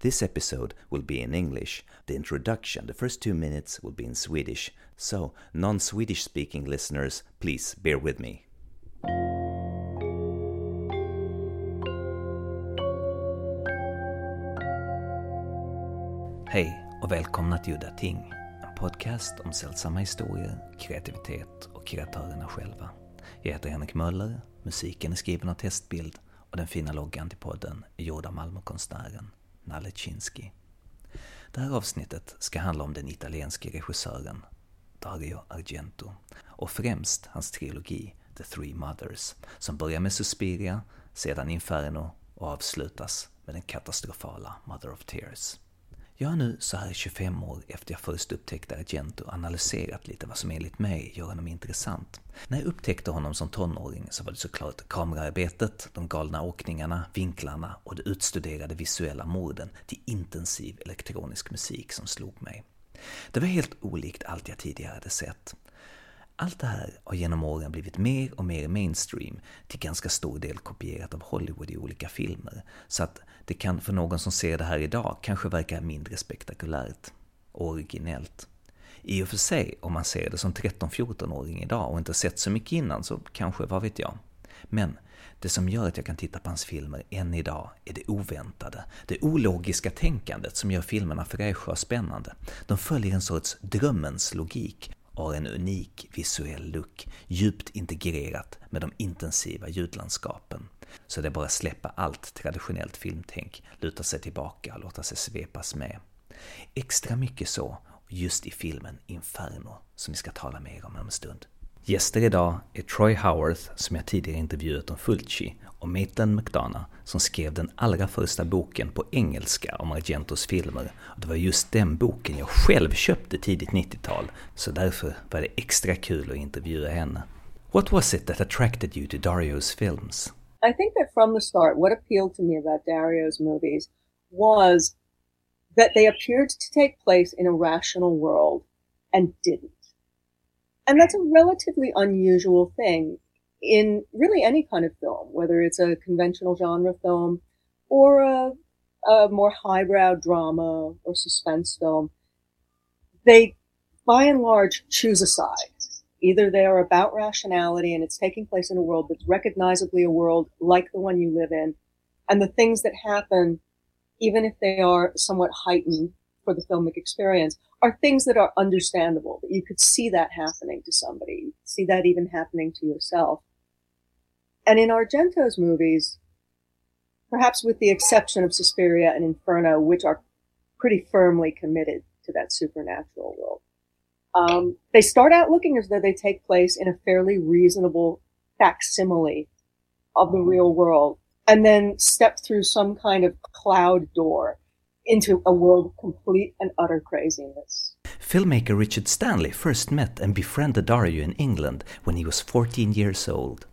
This episode will be in English. The introduction, the first two minutes, will be in Swedish. So, non Swedish speaking listeners, please bear with me. Hej och välkomna till Udda Ting, en podcast om sällsamma historier, kreativitet och kreatörerna själva. Jag heter Henrik Möller, musiken är skriven av Testbild och den fina loggan till podden är gjord av Malmökonstnären Nalle Chinsky. Det här avsnittet ska handla om den italienske regissören Dario Argento och främst hans trilogi The Three Mothers som börjar med Suspiria, sedan Inferno och avslutas med den katastrofala Mother of Tears. Jag har nu så här 25 år efter jag först upptäckte Argento analyserat lite vad som enligt mig gör honom intressant. När jag upptäckte honom som tonåring så var det såklart kamerarbetet, de galna åkningarna, vinklarna och de utstuderade visuella morden till intensiv elektronisk musik som slog mig. Det var helt olikt allt jag tidigare hade sett. Allt det här har genom åren blivit mer och mer mainstream, till ganska stor del kopierat av Hollywood i olika filmer, så att det kan för någon som ser det här idag kanske verka mindre spektakulärt och originellt. I och för sig, om man ser det som 13-14-åring idag och inte sett så mycket innan så kanske, vad vet jag. Men det som gör att jag kan titta på hans filmer än idag är det oväntade, det ologiska tänkandet som gör filmerna fräscha och spännande. De följer en sorts drömmens logik och har en unik visuell look, djupt integrerat med de intensiva ljudlandskapen. Så det är bara att släppa allt traditionellt filmtänk, luta sig tillbaka och låta sig svepas med. Extra mycket så, just i filmen Inferno, som vi ska tala mer om om en stund. Gäster idag är Troy Howarth, som jag tidigare intervjuat om Fulci, och Maitland McDonough, som skrev den allra första boken på engelska om Argentos filmer. Och det var just den boken jag själv köpte tidigt 90-tal, så därför var det extra kul att intervjua henne. What was it that attracted you to Dario's films? I think that from the start, what appealed to me about Dario's movies was that they appeared to take place in a rational world and didn't. And that's a relatively unusual thing in really any kind of film, whether it's a conventional genre film or a, a more highbrow drama or suspense film. They, by and large, choose a side. Either they are about rationality and it's taking place in a world that's recognizably a world like the one you live in, and the things that happen, even if they are somewhat heightened for the filmic experience, are things that are understandable, that you could see that happening to somebody, see that even happening to yourself. And in Argento's movies, perhaps with the exception of Suspiria and Inferno, which are pretty firmly committed to that supernatural world, um, they start out looking as though they take place in a fairly reasonable facsimile of the real world, and then step through some kind of cloud door into a world of complete and utter craziness. Filmmaker Richard Stanley first met and befriended Dario in England when he was 14 years old.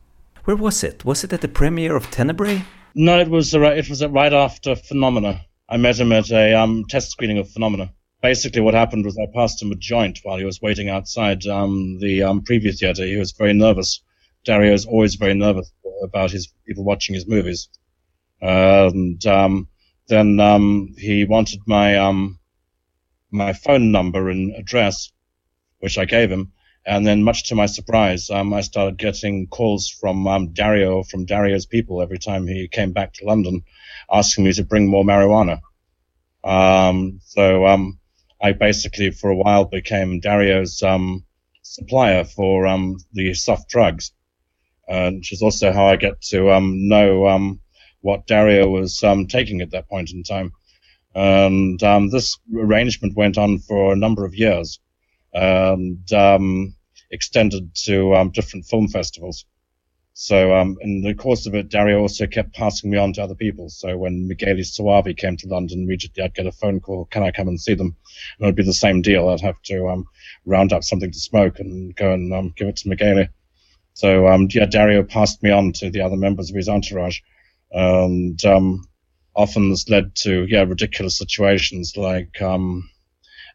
Where was it? Was it at the premiere of Tenebrae? No, it was it was right after Phenomena. I met him at a um, test screening of Phenomena. Basically, what happened was I passed him a joint while he was waiting outside um, the um, preview theater. He was very nervous. Dario is always very nervous about his people watching his movies. And um, then um, he wanted my um, my phone number and address, which I gave him. And then, much to my surprise, um, I started getting calls from Dario, from Dario's people, every time he came back to London, asking me to bring more marijuana. So I basically, for a while, became Dario's um, supplier for um, the soft drugs, uh, which is also how I get to know what Dario was taking at that point in time. And this arrangement went on for a number of years and um, extended to um, different film festivals. So um, in the course of it, Dario also kept passing me on to other people. So when Michele Soavi came to London, immediately I'd get a phone call, can I come and see them? And it would be the same deal. I'd have to um, round up something to smoke and go and um, give it to Michele. So um, yeah, Dario passed me on to the other members of his entourage. And um, often this led to yeah ridiculous situations like um,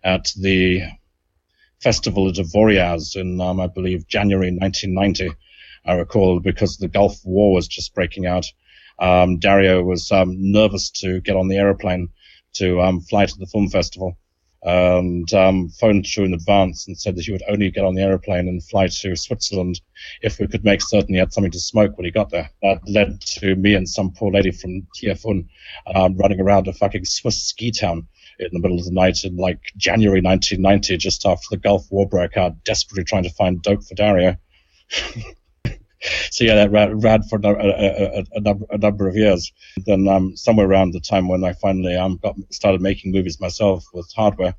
at the festival at Avoriaz in, I believe, January 1990. I recall because the Gulf War was just breaking out. Um, Dario was um, nervous to get on the aeroplane to um, fly to the film festival and um, phoned through in advance and said that he would only get on the aeroplane and fly to Switzerland if we could make certain he had something to smoke when he got there. That led to me and some poor lady from Tiafun um, running around a fucking Swiss ski town in the middle of the night in like January 1990, just after the Gulf War broke out, desperately trying to find dope for Dario. so yeah, that ran, ran for a, a, a, number, a, number, of years. Then um, somewhere around the time when I finally um, got started making movies myself with Hardware,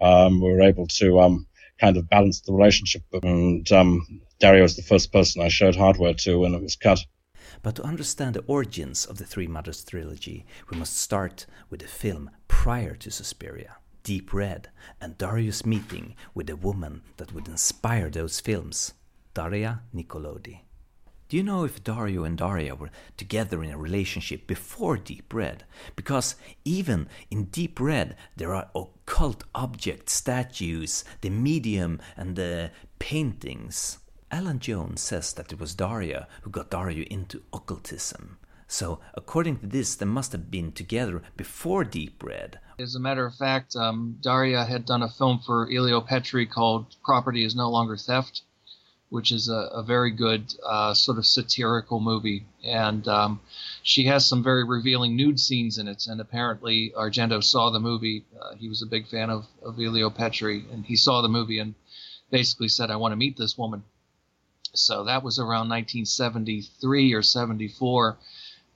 um, we were able to um, kind of balance the relationship. And um, Dario was the first person I showed Hardware to when it was cut. But to understand the origins of the Three Mothers trilogy, we must start with the film prior to Suspiria, Deep Red, and Dario's meeting with the woman that would inspire those films, Daria Nicolodi. Do you know if Dario and Daria were together in a relationship before Deep Red? Because even in Deep Red, there are occult objects, statues, the medium, and the paintings. Alan Jones says that it was Daria who got Dario into occultism. So, according to this, they must have been together before Deep Red. As a matter of fact, um, Daria had done a film for Elio Petri called Property is No Longer Theft which is a, a very good uh, sort of satirical movie. And um, she has some very revealing nude scenes in it. And apparently, Argento saw the movie. Uh, he was a big fan of, of Elio Petri, and he saw the movie and basically said, I want to meet this woman. So that was around 1973 or 74.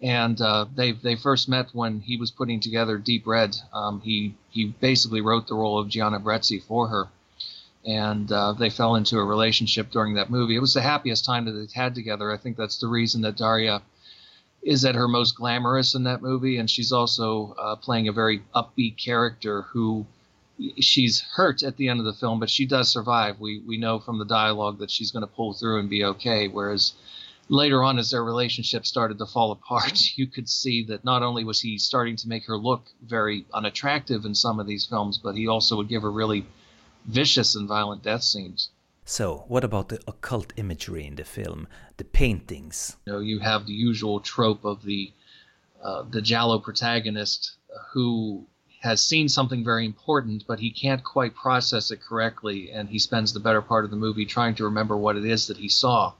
And uh, they they first met when he was putting together Deep Red. Um, he he basically wrote the role of Gianna Brezzi for her, and uh, they fell into a relationship during that movie. It was the happiest time that they'd had together. I think that's the reason that Daria is at her most glamorous in that movie, and she's also uh, playing a very upbeat character who she's hurt at the end of the film, but she does survive. We we know from the dialogue that she's going to pull through and be okay. Whereas later on, as their relationship started to fall apart, you could see that not only was he starting to make her look very unattractive in some of these films, but he also would give her really vicious and violent death scenes. So, what about the occult imagery in the film, the paintings? You know, you have the usual trope of the uh, the giallo protagonist who has seen something very important, but he can't quite process it correctly, and he spends the better part of the movie trying to remember what it is that he saw.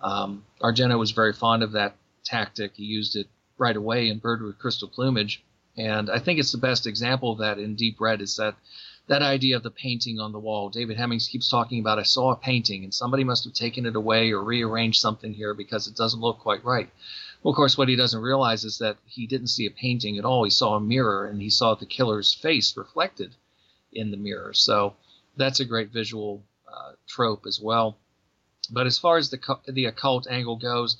Um, Argento was very fond of that tactic. He used it right away in Bird with Crystal Plumage, and I think it's the best example of that in Deep Red is that that idea of the painting on the wall. David Hemmings keeps talking about I saw a painting and somebody must have taken it away or rearranged something here because it doesn't look quite right. Well, of course, what he doesn't realize is that he didn't see a painting at all. He saw a mirror and he saw the killer's face reflected in the mirror. So that's a great visual uh, trope as well. But as far as the the occult angle goes,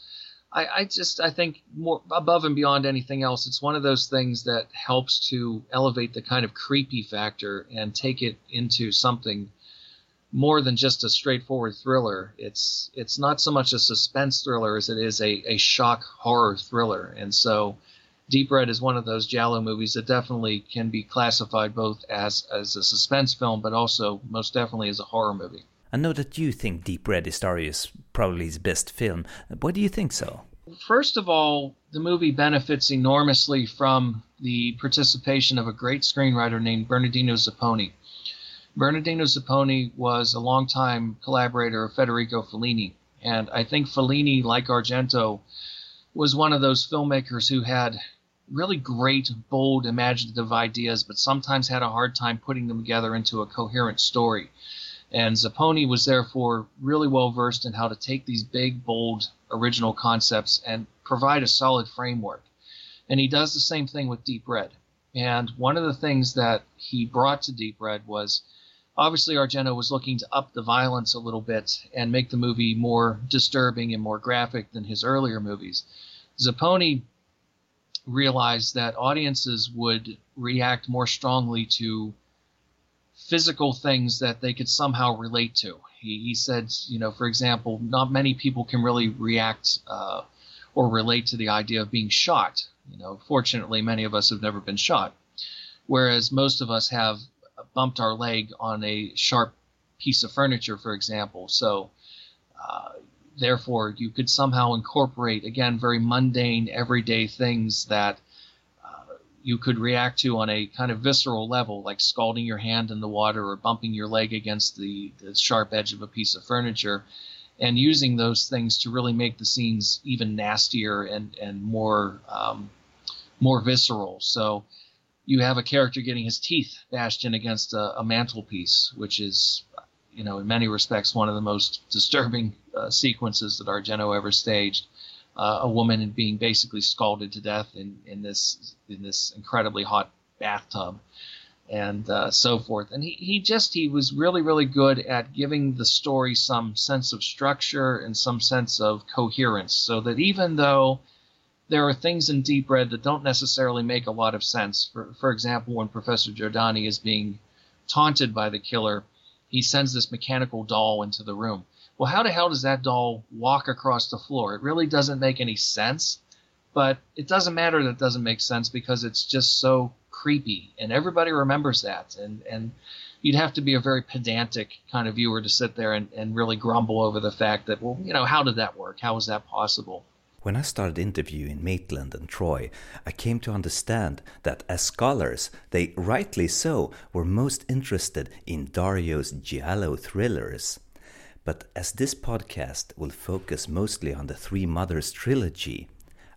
I, I just I think more above and beyond anything else, it's one of those things that helps to elevate the kind of creepy factor and take it into something more than just a straightforward thriller. It's it's not so much a suspense thriller as it is a, a shock horror thriller. And so Deep Red is one of those Giallo movies that definitely can be classified both as as a suspense film but also most definitely as a horror movie. I know that you think Deep Red is probably his best film. Why do you think so? First of all, the movie benefits enormously from the participation of a great screenwriter named Bernardino Zapponi. Bernardino Zapponi was a longtime collaborator of Federico Fellini, and I think Fellini, like Argento, was one of those filmmakers who had really great, bold, imaginative ideas, but sometimes had a hard time putting them together into a coherent story. And Zapponi was therefore really well versed in how to take these big, bold, original concepts and provide a solid framework. And he does the same thing with Deep Red. And one of the things that he brought to Deep Red was obviously Argento was looking to up the violence a little bit and make the movie more disturbing and more graphic than his earlier movies. Zapponi realized that audiences would react more strongly to physical things that they could somehow relate to. He, he said, you know, for example, not many people can really react uh, or relate to the idea of being shot. You know, fortunately, many of us have never been shot, whereas most of us have bumped our leg on a sharp piece of furniture, for example. So, uh, therefore, you could somehow incorporate, again, very mundane, everyday things that you could react to on a kind of visceral level, like scalding your hand in the water or bumping your leg against the, the sharp edge of a piece of furniture, and using those things to really make the scenes even nastier and and more um, more visceral. So you have a character getting his teeth bashed in against a, a mantelpiece, which is, you know, in many respects, one of the most disturbing uh, sequences that Argento ever staged. Uh, a woman being basically scalded to death in, in this in this incredibly hot bathtub, and uh, so forth. And he, he just he was really really good at giving the story some sense of structure and some sense of coherence, so that even though there are things in Deep Red that don't necessarily make a lot of sense. For, for example, when Professor Giordani is being taunted by the killer, he sends this mechanical doll into the room. Well, how the hell does that doll walk across the floor? It really doesn't make any sense, but it doesn't matter that it doesn't make sense because it's just so creepy, and everybody remembers that. And and you'd have to be a very pedantic kind of viewer to sit there and, and really grumble over the fact that, well, you know, how did that work? How was that possible? When I started interviewing Maitland and Troy, I came to understand that as scholars, they rightly so were most interested in Dario's giallo thrillers. But as this podcast will focus mostly on the Three Mothers trilogy,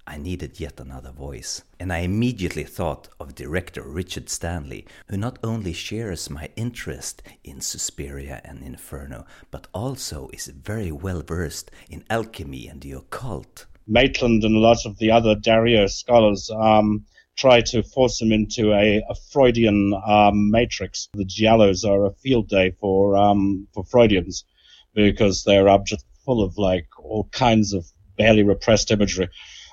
I needed yet another voice. And I immediately thought of director Richard Stanley, who not only shares my interest in Suspiria and Inferno, but also is very well versed in alchemy and the occult. Maitland and a lot of the other Dario scholars um, try to force him into a, a Freudian um, matrix. The Giallos are a field day for um, for Freudians because they're just full of like all kinds of barely repressed imagery,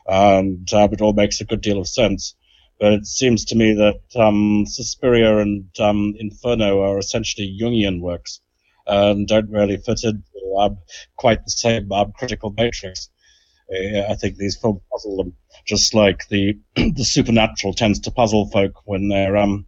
and uh, it all makes a good deal of sense. But it seems to me that um, Suspiria and um, Inferno are essentially Jungian works and don't really fit into um, quite the same um, critical matrix. I think these films puzzle them, just like the the supernatural tends to puzzle folk when they're um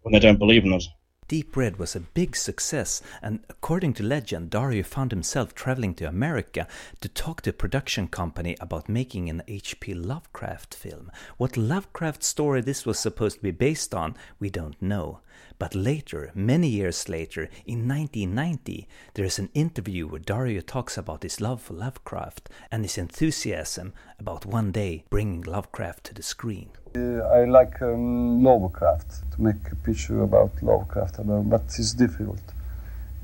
when they don't believe in it. Deep Red was a big success, and according to legend, Dario found himself traveling to America to talk to a production company about making an H.P. Lovecraft film. What Lovecraft story this was supposed to be based on, we don't know. But later, many years later, in 1990, there is an interview where Dario talks about his love for Lovecraft and his enthusiasm about one day bringing Lovecraft to the screen. Uh, I like um, Lovecraft to make a picture about Lovecraft, but it's difficult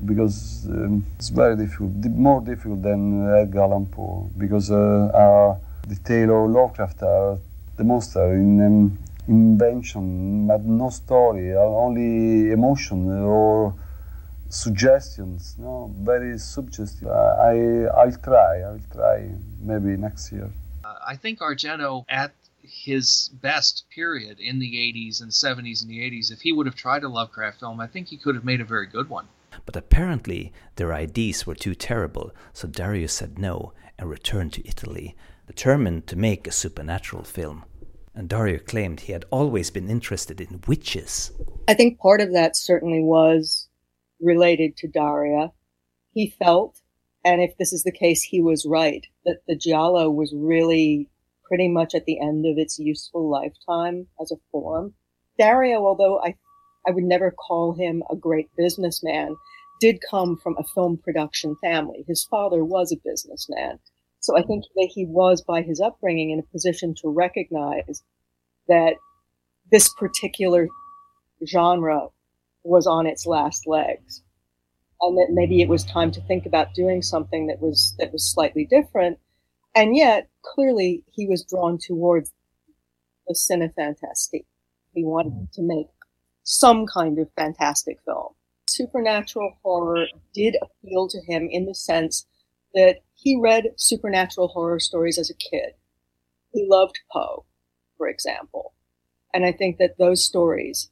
because um, it's very difficult, more difficult than Edgar Allan Poe because uh, our, the tale of Lovecraft are the monster in um, invention, but no story, only emotion or suggestions. No, very suggestive. I I'll try. I'll try maybe next year. Uh, I think Argento at his best period in the 80s and 70s and the 80s, if he would have tried a Lovecraft film, I think he could have made a very good one. But apparently, their ideas were too terrible, so Dario said no and returned to Italy, determined to make a supernatural film. And Dario claimed he had always been interested in witches. I think part of that certainly was related to Daria. He felt, and if this is the case, he was right, that the Giallo was really pretty much at the end of its useful lifetime as a form. Dario, although I, I would never call him a great businessman, did come from a film production family. His father was a businessman. So I think that he was, by his upbringing, in a position to recognize that this particular genre was on its last legs and that maybe it was time to think about doing something that was that was slightly different and yet, clearly, he was drawn towards the cine fantastique. He wanted to make some kind of fantastic film. Supernatural horror did appeal to him in the sense that he read supernatural horror stories as a kid. He loved Poe, for example. And I think that those stories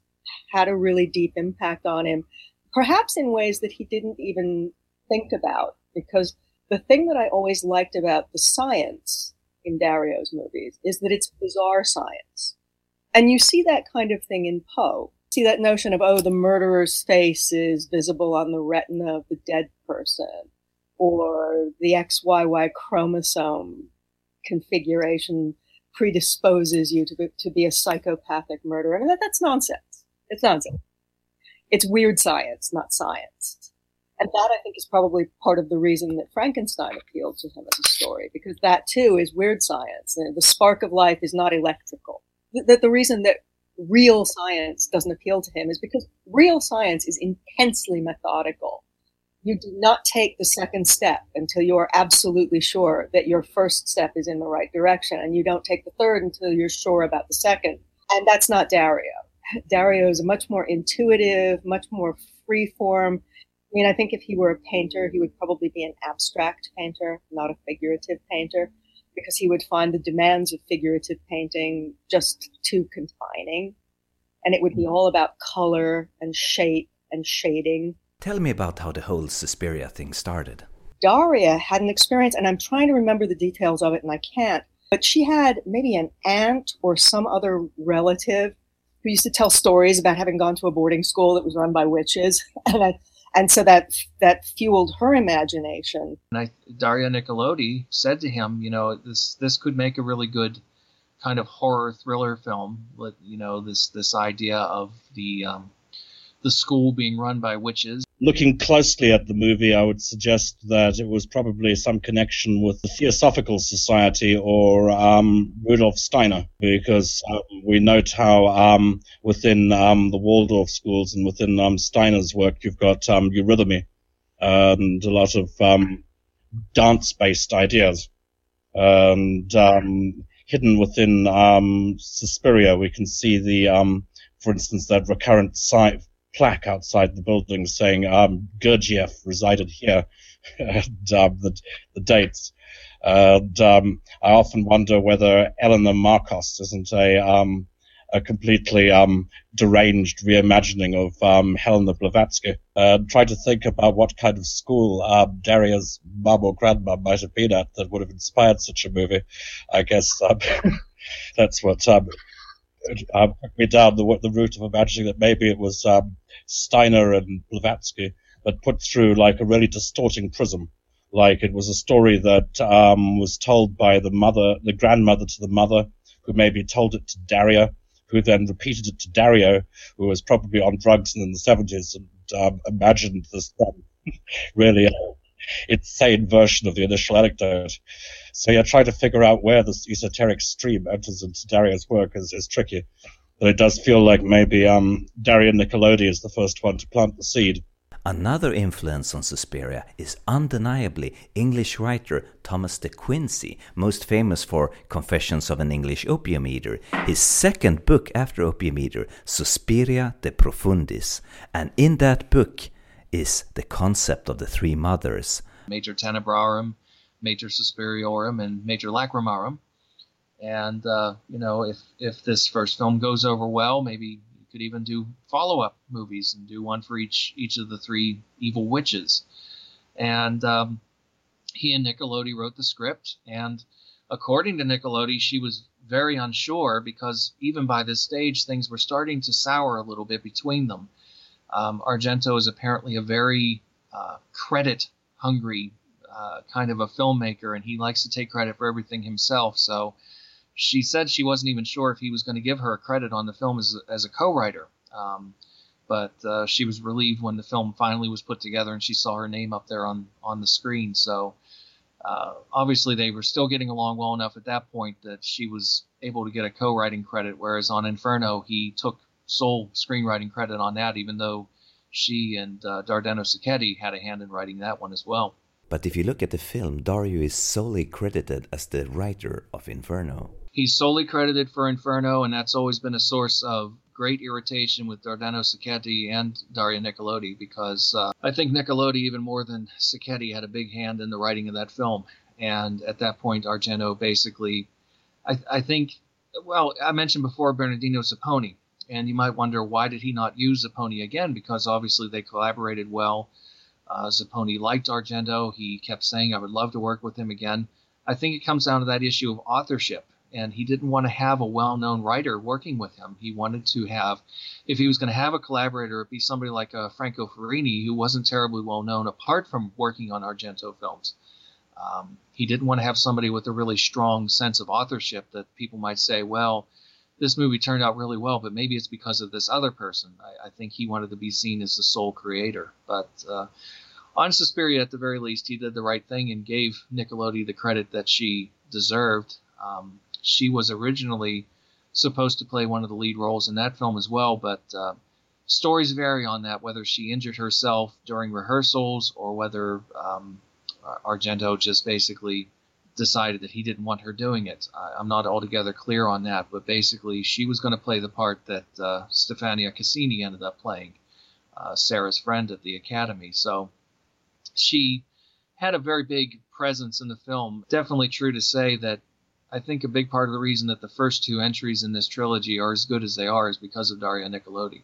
had a really deep impact on him, perhaps in ways that he didn't even think about, because the thing that I always liked about the science in Dario's movies is that it's bizarre science. And you see that kind of thing in Poe. See that notion of, oh, the murderer's face is visible on the retina of the dead person, or the XYY chromosome configuration predisposes you to be, to be a psychopathic murderer. And that, that's nonsense. It's nonsense. It's weird science, not science. And that I think is probably part of the reason that Frankenstein appealed to him as a story, because that too is weird science. And the spark of life is not electrical. That the reason that real science doesn't appeal to him is because real science is intensely methodical. You do not take the second step until you are absolutely sure that your first step is in the right direction. And you don't take the third until you're sure about the second. And that's not Dario. Dario is much more intuitive, much more free form. I mean, I think if he were a painter, he would probably be an abstract painter, not a figurative painter, because he would find the demands of figurative painting just too confining. And it would be all about color and shape and shading. Tell me about how the whole Suspiria thing started. Daria had an experience, and I'm trying to remember the details of it, and I can't. But she had maybe an aunt or some other relative who used to tell stories about having gone to a boarding school that was run by witches, and I, and so that that fueled her imagination. And I, Daria Nicolodi said to him, you know, this this could make a really good kind of horror thriller film. With you know this this idea of the um, the school being run by witches. Looking closely at the movie, I would suggest that it was probably some connection with the Theosophical Society or um, Rudolf Steiner, because um, we note how um, within um, the Waldorf schools and within um, Steiner's work, you've got um, eurythmy and a lot of dance-based ideas. And hidden within Suspiria, we can see the, for instance, that recurrent site plaque outside the building saying um, Gurdjieff resided here and um, the, the dates. And um, I often wonder whether Eleanor Marcos isn't a um, a completely um, deranged reimagining of um, Helena Blavatsky. Uh, try to think about what kind of school um, Daria's mum or grandma might have been at that would have inspired such a movie. I guess that's what um, took me down the, the route of imagining that maybe it was um, Steiner and Blavatsky, but put through like a really distorting prism. Like it was a story that um, was told by the mother, the grandmother to the mother, who maybe told it to Daria, who then repeated it to Dario, who was probably on drugs in the 70s and um, imagined this um, really uh, insane version of the initial anecdote. So yeah, trying to figure out where this esoteric stream enters into Dario's work is, is tricky. But it does feel like maybe um, Daria Nicolodi is the first one to plant the seed. Another influence on Suspiria is undeniably English writer Thomas de Quincey, most famous for Confessions of an English Opium Eater, his second book after Opium Eater, Suspiria de Profundis. And in that book is the concept of the three mothers Mater Tenebrarum, Mater Suspiriorum, and Mater Lacrimarum. And uh, you know, if if this first film goes over well, maybe you could even do follow-up movies and do one for each each of the three evil witches. And um, he and Nicolodi wrote the script, and according to Nicolodi, she was very unsure because even by this stage, things were starting to sour a little bit between them. Um, Argento is apparently a very uh, credit hungry uh, kind of a filmmaker, and he likes to take credit for everything himself. So she said she wasn't even sure if he was going to give her a credit on the film as, as a co-writer. Um, but uh, she was relieved when the film finally was put together and she saw her name up there on on the screen. So uh, obviously they were still getting along well enough at that point that she was able to get a co-writing credit. Whereas on Inferno, he took sole screenwriting credit on that, even though she and uh, Dardano Sacchetti had a hand in writing that one as well. But if you look at the film, Dario is solely credited as the writer of Inferno. He's solely credited for Inferno, and that's always been a source of great irritation with Dardano Sacchetti and Daria Nicolodi because uh, I think Nicolodi, even more than Sacchetti, had a big hand in the writing of that film. And at that point, Argento basically, I, I think, well, I mentioned before Bernardino Zapponi, and you might wonder why did he not use Zapponi again? Because obviously they collaborated well. Uh, Zapponi liked Argento. He kept saying, "I would love to work with him again." I think it comes down to that issue of authorship, and he didn't want to have a well-known writer working with him. He wanted to have, if he was going to have a collaborator, it be somebody like uh, Franco Ferrini, who wasn't terribly well known apart from working on Argento films. Um, he didn't want to have somebody with a really strong sense of authorship that people might say, well, this movie turned out really well, but maybe it's because of this other person. I, I think he wanted to be seen as the sole creator. But uh, on Suspiria, at the very least, he did the right thing and gave Nicolodi the credit that she deserved. Um, she was originally supposed to play one of the lead roles in that film as well, but uh, stories vary on that, whether she injured herself during rehearsals or whether um, Argento just basically decided that he didn't want her doing it. I'm not altogether clear on that, but basically she was going to play the part that uh, Stefania Casini ended up playing, uh, Sarah's friend at the academy. So she had a very big presence in the film. Definitely true to say that I think a big part of the reason that the first two entries in this trilogy are as good as they are is because of Daria Nicolodi.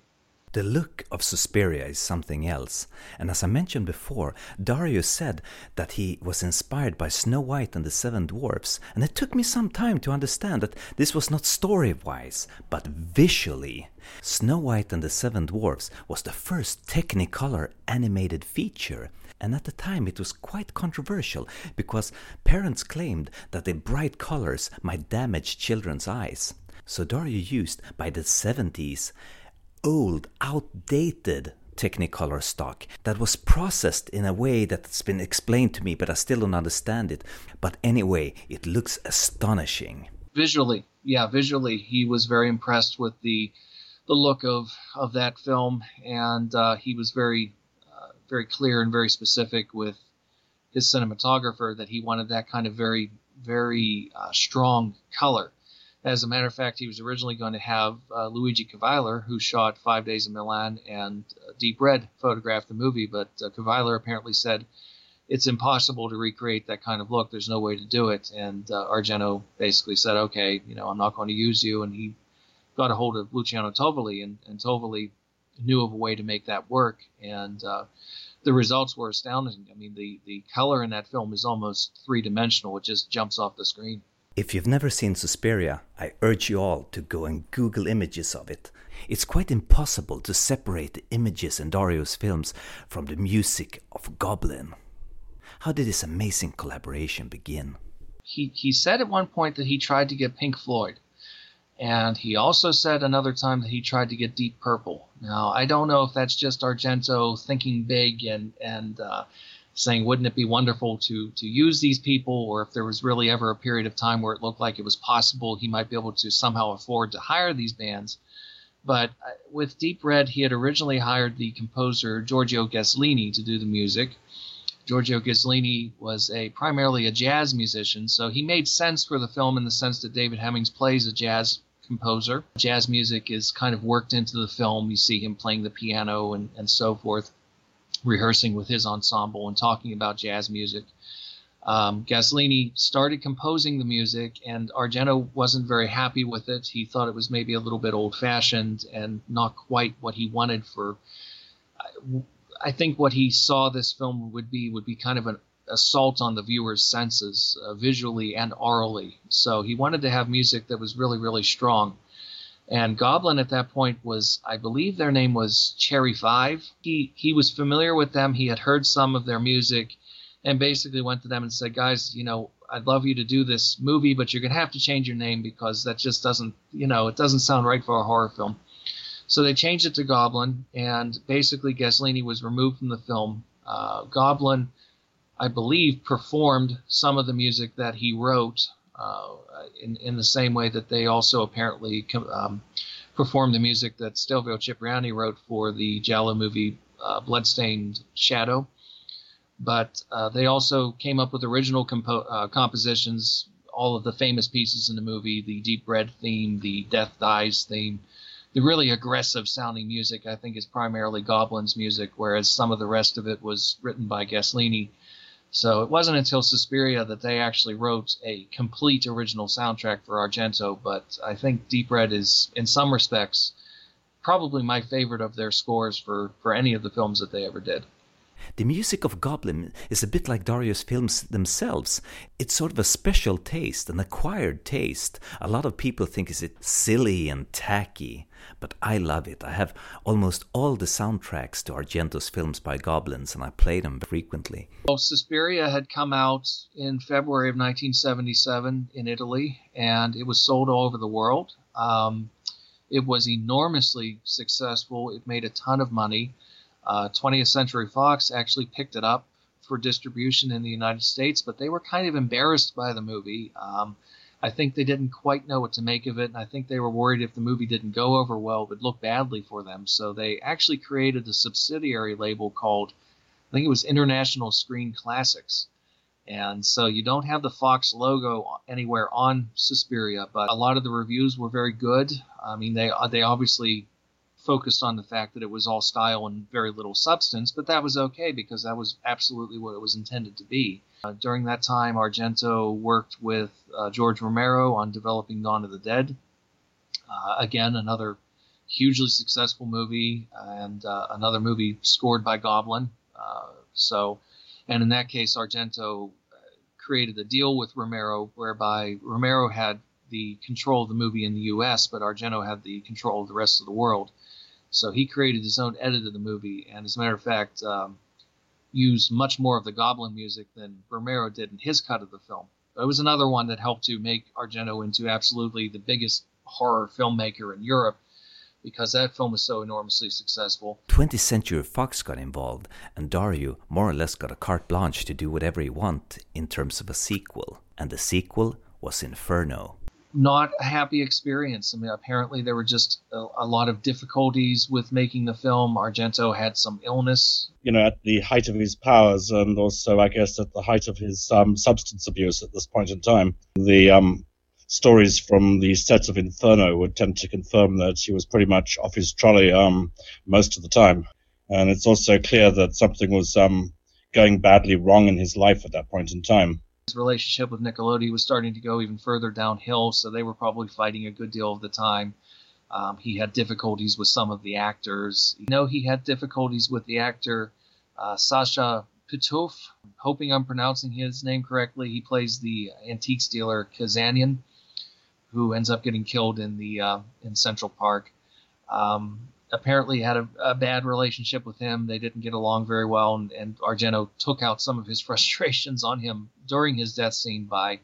The look of Suspiria is something else, and as I mentioned before, Dario said that he was inspired by Snow White and the Seven Dwarfs, and it took me some time to understand that this was not story wise, but visually. Snow White and the Seven Dwarfs was the first Technicolor animated feature, and at the time it was quite controversial because parents claimed that the bright colors might damage children's eyes. So Dario used, by the 70s, old, outdated Technicolor stock that was processed in a way that's been explained to me, but I still don't understand it. But anyway, it looks astonishing. Visually, yeah, visually, he was very impressed with the the look of of that film, and uh, he was very uh, very clear and very specific with his cinematographer that he wanted that kind of very very uh, strong color as a matter of fact, he was originally going to have uh, Luigi Kuveiller, who shot Five Days in Milan and uh, Deep Red, photograph the movie, but uh, apparently said it's impossible to recreate that kind of look. There's no way to do it. And uh, Argento basically said, okay, you know, I'm not going to use you. And he got a hold of Luciano Tovoli, and, and Tovoli knew of a way to make that work. And uh, the results were astounding. I mean, the, the color in that film is almost three dimensional, it just jumps off the screen. If you've never seen Suspiria, I urge you all to go and Google images of it. It's quite impossible to separate the images in Dario's films from the music of Goblin. How did this amazing collaboration begin? He, he said at one point that he tried to get Pink Floyd. And he also said another time that he tried to get Deep Purple. Now, I don't know if that's just Argento thinking big and, and uh, saying, wouldn't it be wonderful to to use these people, or if there was really ever a period of time where it looked like it was possible he might be able to somehow afford to hire these bands. But uh, with Deep Red, he had originally hired the composer Giorgio Gaslini to do the music. Giorgio Gaslini was a primarily a jazz musician, so he made sense for the film in the sense that David Hemmings plays a jazz composer. Jazz music is kind of worked into the film. You see him playing the piano and, and so forth rehearsing with his ensemble and talking about jazz music. Um, Gaslini started composing the music, and Argento wasn't very happy with it. He thought it was maybe a little bit old fashioned and not quite what he wanted for. I think what he saw this film would be would be kind of an assault on the viewer's senses, uh, visually and orally. So he wanted to have music that was really, really strong. And Goblin at that point was, I believe their name was Cherry Five. He he was familiar with them. He had heard some of their music, and basically went to them and said, "Guys, you know, I'd love you to do this movie, but you're gonna have to change your name because that just doesn't, you know, it doesn't sound right for a horror film." So they changed it to Goblin, and basically Gaslini was removed from the film. Uh, Goblin, I believe, performed some of the music that he wrote uh, in, in the same way that they also apparently um, performed the music that Stelvio Cipriani wrote for the Giallo movie uh, Bloodstained Shadow. But uh, they also came up with original compo- uh, compositions, all of the famous pieces in the movie, the Deep Red theme, the Death Dies theme, the really aggressive sounding music, I think, is primarily Goblin's music, whereas some of the rest of it was written by Gaslini so it wasn't until Suspiria that they actually wrote a complete original soundtrack for Argento, but I think Deep Red is, in some respects, probably my favorite of their scores for, for any of the films that they ever did. The music of Goblin is a bit like Dario's films themselves. It's sort of a special taste, an acquired taste. A lot of people think it's silly and tacky, but I love it. I have almost all the soundtracks to Argento's films by Goblins, and I play them frequently. Well, Suspiria had come out in February of 1977 in Italy, and it was sold all over the world. Um, it was enormously successful. It made a ton of money. Uh, 20th Century Fox actually picked it up for distribution in the United States, but they were kind of embarrassed by the movie. Um, I think they didn't quite know what to make of it, and I think they were worried if the movie didn't go over well, it would look badly for them. So they actually created a subsidiary label called, I think it was International Screen Classics. And so you don't have the Fox logo anywhere on Suspiria, but a lot of the reviews were very good. I mean, they they obviously focused on the fact that it was all style and very little substance, but that was okay because that was absolutely what it was intended to be. Uh, during that time, Argento worked with uh, George Romero on developing Dawn of the Dead. Uh, again, another hugely successful movie and another movie scored by Goblin. So, and in that case, Argento created a deal with Romero whereby Romero had the control of the movie in the U.S., but Argento had the control of the rest of the world. So he created his own edit of the movie, and as a matter of fact, um, used much more of the Goblin music than Romero did in his cut of the film. But it was another one that helped to make Argento into absolutely the biggest horror filmmaker in Europe because that film was so enormously successful. 20th Century Fox got involved, and Dario more or less got a carte blanche to do whatever he want in terms of a sequel. And the sequel was Inferno not a happy experience. I mean, apparently there were just a, a, lot of difficulties with making the film. Argento had some illness. You know, at the height of his powers, and also, I guess, at the height of his um, substance abuse at this point in time, the um, stories from the sets of Inferno would tend to confirm that he was pretty much off his trolley um, most of the time. And it's also clear that something was um, going badly wrong in his life at that point in time. His relationship with Nicolodi was starting to go even further downhill, so they were probably fighting a good deal of the time. Um, he had difficulties with some of the actors. You know, he had difficulties with the actor uh, Sacha Pitoëff. Hoping I'm pronouncing his name correctly. He plays the antique dealer Kazanian, who ends up getting killed in the uh, in Central Park. Um, apparently had a, a, bad relationship with him. They didn't get along very well, and, and Argento took out some of his frustrations on him during his death scene by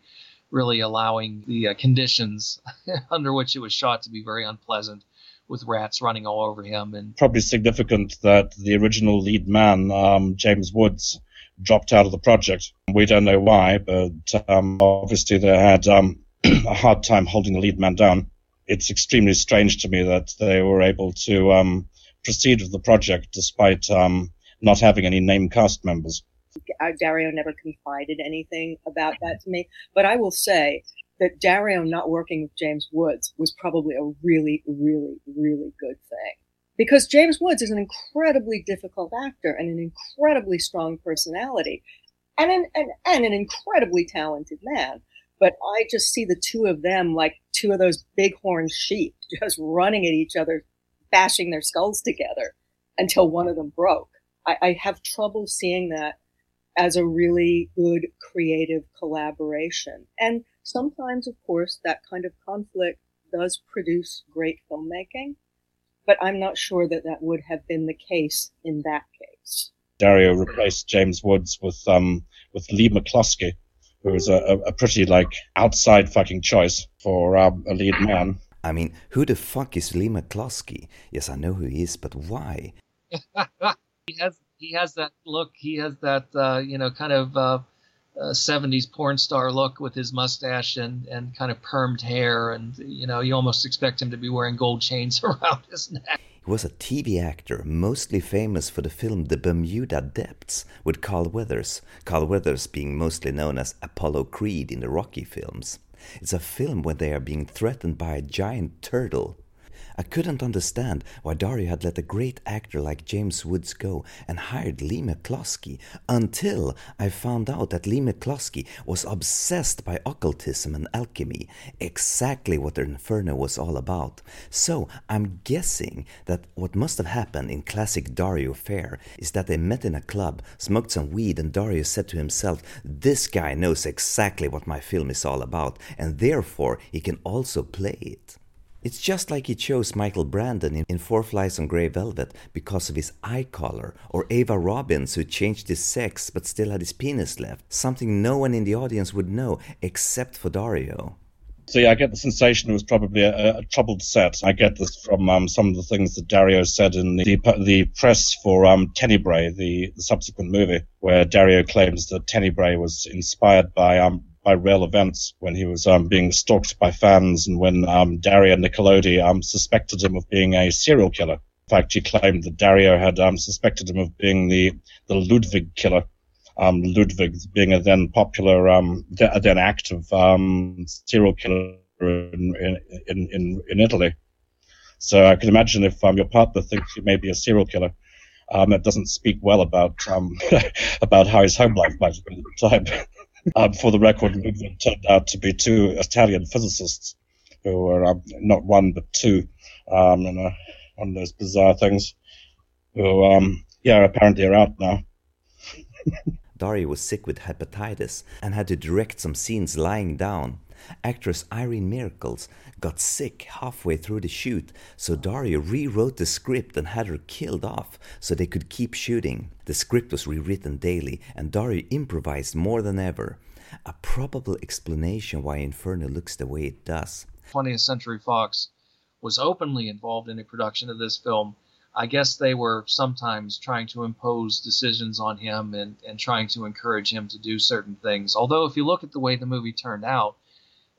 really allowing the uh, conditions under which it was shot to be very unpleasant with rats running all over him and probably significant that the original lead man um, James Woods dropped out of the project we don't know why but um, obviously they had um, a hard time holding the lead man down it's extremely strange to me that they were able to um, proceed with the project despite um, not having any named cast members. Dario never confided anything about that to me, but I will say that Dario not working with James Woods was probably a really, really, really good thing. Because James Woods is an incredibly difficult actor and an incredibly strong personality and an, and, and an incredibly talented man. But I just see the two of them like two of those bighorn sheep just running at each other, bashing their skulls together until one of them broke. I, I have trouble seeing that as a really good creative collaboration. And sometimes, of course, that kind of conflict does produce great filmmaking, but I'm not sure that that would have been the case in that case. Dario replaced James Woods with um, with Leigh McCloskey, who was a, a pretty like outside fucking choice for um, a lead man. I mean, who the fuck is Leigh McCloskey? Yes, I know who he is, but why? he has he has that look. He has that uh, you know kind of uh, uh, 70s porn star look with his mustache and, and kind of permed hair, and you know you almost expect him to be wearing gold chains around his neck. He was a TV actor, mostly famous for the film The Bermuda Depths with Carl Weathers, Carl Weathers being mostly known as Apollo Creed in the Rocky films. It's a film where they are being threatened by a giant turtle. I couldn't understand why Dario had let a great actor like James Woods go and hired Leigh McCloskey until I found out that Leigh McCloskey was obsessed by occultism and alchemy, exactly what Inferno was all about. So I'm guessing that what must have happened in classic Dario fare is that they met in a club, smoked some weed, and Dario said to himself, This guy knows exactly what my film is all about, and therefore he can also play it. It's just like he chose Michael Brandon in, in Four Flies on Grey Velvet because of his eye color, or Ava Robbins who changed his sex but still had his penis left, something no one in the audience would know except for Dario. So yeah, I get the sensation it was probably a, a troubled set. I get this from um, some of the things that Dario said in the the press for um, Tenebrae, the, the subsequent movie, where Dario claims that Tenebrae was inspired by um, by real events when he was um, being stalked by fans and when um, Daria Nicolodi um, suspected him of being a serial killer. In fact, he claimed that Daria had um, suspected him of being the, the Ludwig killer. Um, Ludwig being a then popular, um, a then active um, serial killer in, in, in, in Italy. So I can imagine if um, your partner thinks you may be a serial killer, um, it doesn't speak well about um, about how his home life might have been at the time. Um, for the record, Ludwig turned out to be two Italian physicists who were um, not one but two, um, and uh, one of those bizarre things. Who, um, yeah, apparently are out now. Dario was sick with hepatitis and had to direct some scenes lying down. Actress Irene Miracles got sick halfway through the shoot, so Dario rewrote the script and had her killed off so they could keep shooting. The script was rewritten daily, and Dario improvised more than ever. A probable explanation why Inferno looks the way it does. 20th Century Fox was openly involved in the production of this film. I guess they were sometimes trying to impose decisions on him and, and trying to encourage him to do certain things. Although, if you look at the way the movie turned out,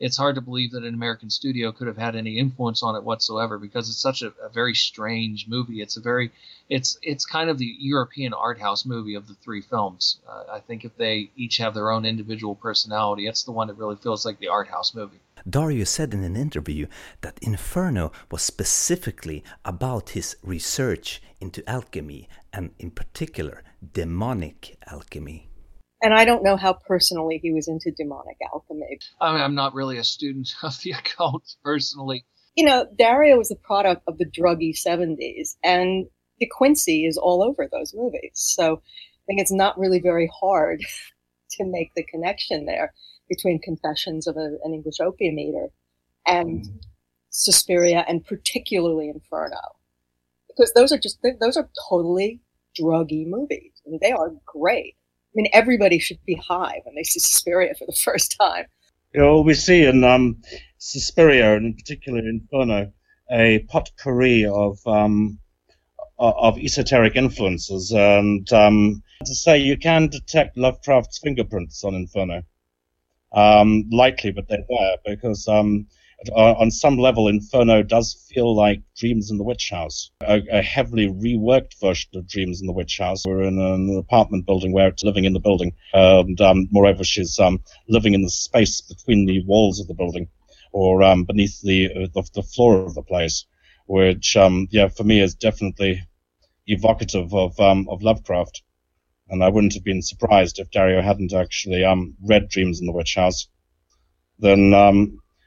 it's hard to believe that an American studio could have had any influence on it whatsoever because it's such a, a, very strange movie. It's a very, it's it's kind of the European art house movie of the three films. Uh, I think if they each have their own individual personality, it's the one that really feels like the art house movie. Dario said in an interview that Inferno was specifically about his research into alchemy and, in particular, demonic alchemy and I don't know how personally he was into demonic alchemy. I mean, I'm not really a student of the occult personally. You know, Dario was a product of the druggy 70s, and De Quincey is all over those movies. So I think it's not really very hard to make the connection there between Confessions of a, an English Opium Eater and mm. Suspiria, and particularly Inferno, because those are just those are totally druggy movies, and they are great. I mean, everybody should be high when they see Suspiria for the first time. You know, we see in um, Suspiria, and in particular Inferno, a potpourri of um, of esoteric influences, and um, to say you can detect Lovecraft's fingerprints on Inferno, um, lightly, but they're there because um, uh, on some level, Inferno does feel like Dreams in the Witch House, a, a, heavily reworked version of Dreams in the Witch House. We're in an apartment building where it's living in the building, and um, moreover, she's um, living in the space between the walls of the building or um, beneath the, uh, the, the floor of the place, which um, yeah, for me is definitely evocative of um, of Lovecraft. And I wouldn't have been surprised if Dario hadn't actually um, read Dreams in the Witch House. Then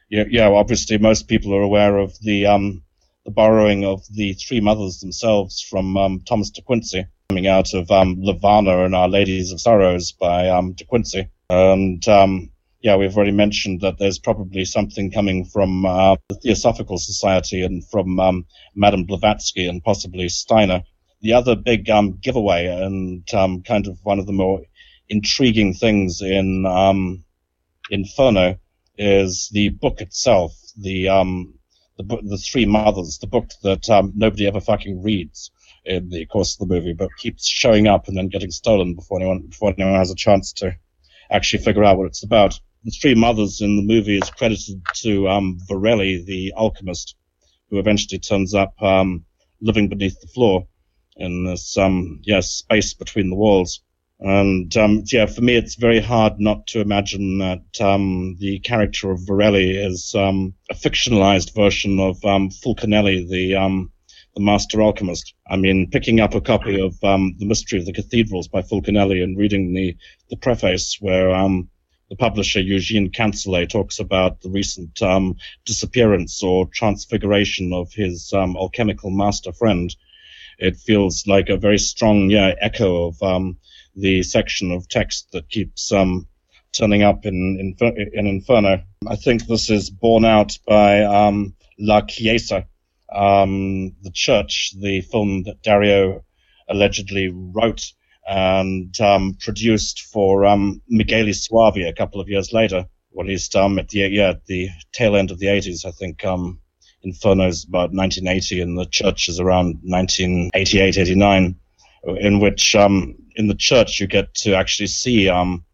yeah, yeah, obviously most people are aware of the um, the borrowing of the three mothers themselves from um, Thomas de Quincey, coming out of um, Levana and Our Ladies of Sorrows by um, de Quincey. And um, yeah, we've already mentioned that there's probably something coming from uh, the Theosophical Society and from um, Madame Blavatsky and possibly Steiner. The other big um, giveaway and um, kind of one of the more intriguing things in um, Inferno is the book itself, the um, the book, the Three Mothers, the book that um, nobody ever fucking reads in the course of the movie, but keeps showing up and then getting stolen before anyone before anyone has a chance to actually figure out what it's about. The Three Mothers in the movie is credited to um, Varelli, the alchemist, who eventually turns up um, living beneath the floor in this um, yes space between the walls. And um, yeah, for me, it's very hard not to imagine that um, the character of Varelli is um, a fictionalized version of um, Fulcanelli, the um, the master alchemist. I mean, picking up a copy of um, The Mystery of the Cathedrals by Fulcanelli and reading the, the preface where the publisher Eugene Canseliet talks about the recent disappearance or transfiguration of his alchemical master friend, it feels like a very strong yeah, echo of the section of text that keeps um, turning up in, in, in Inferno. I think this is borne out by La Chiesa, um, The Church, the film that Dario allegedly wrote and um, produced for um, Michele Soavi a couple of years later, or at least um, at the yeah at the tail end of the 80s, I think. Um, Inferno's about 1980, and the Church is around 1988, 89, in which um, in the Church you get to actually see um,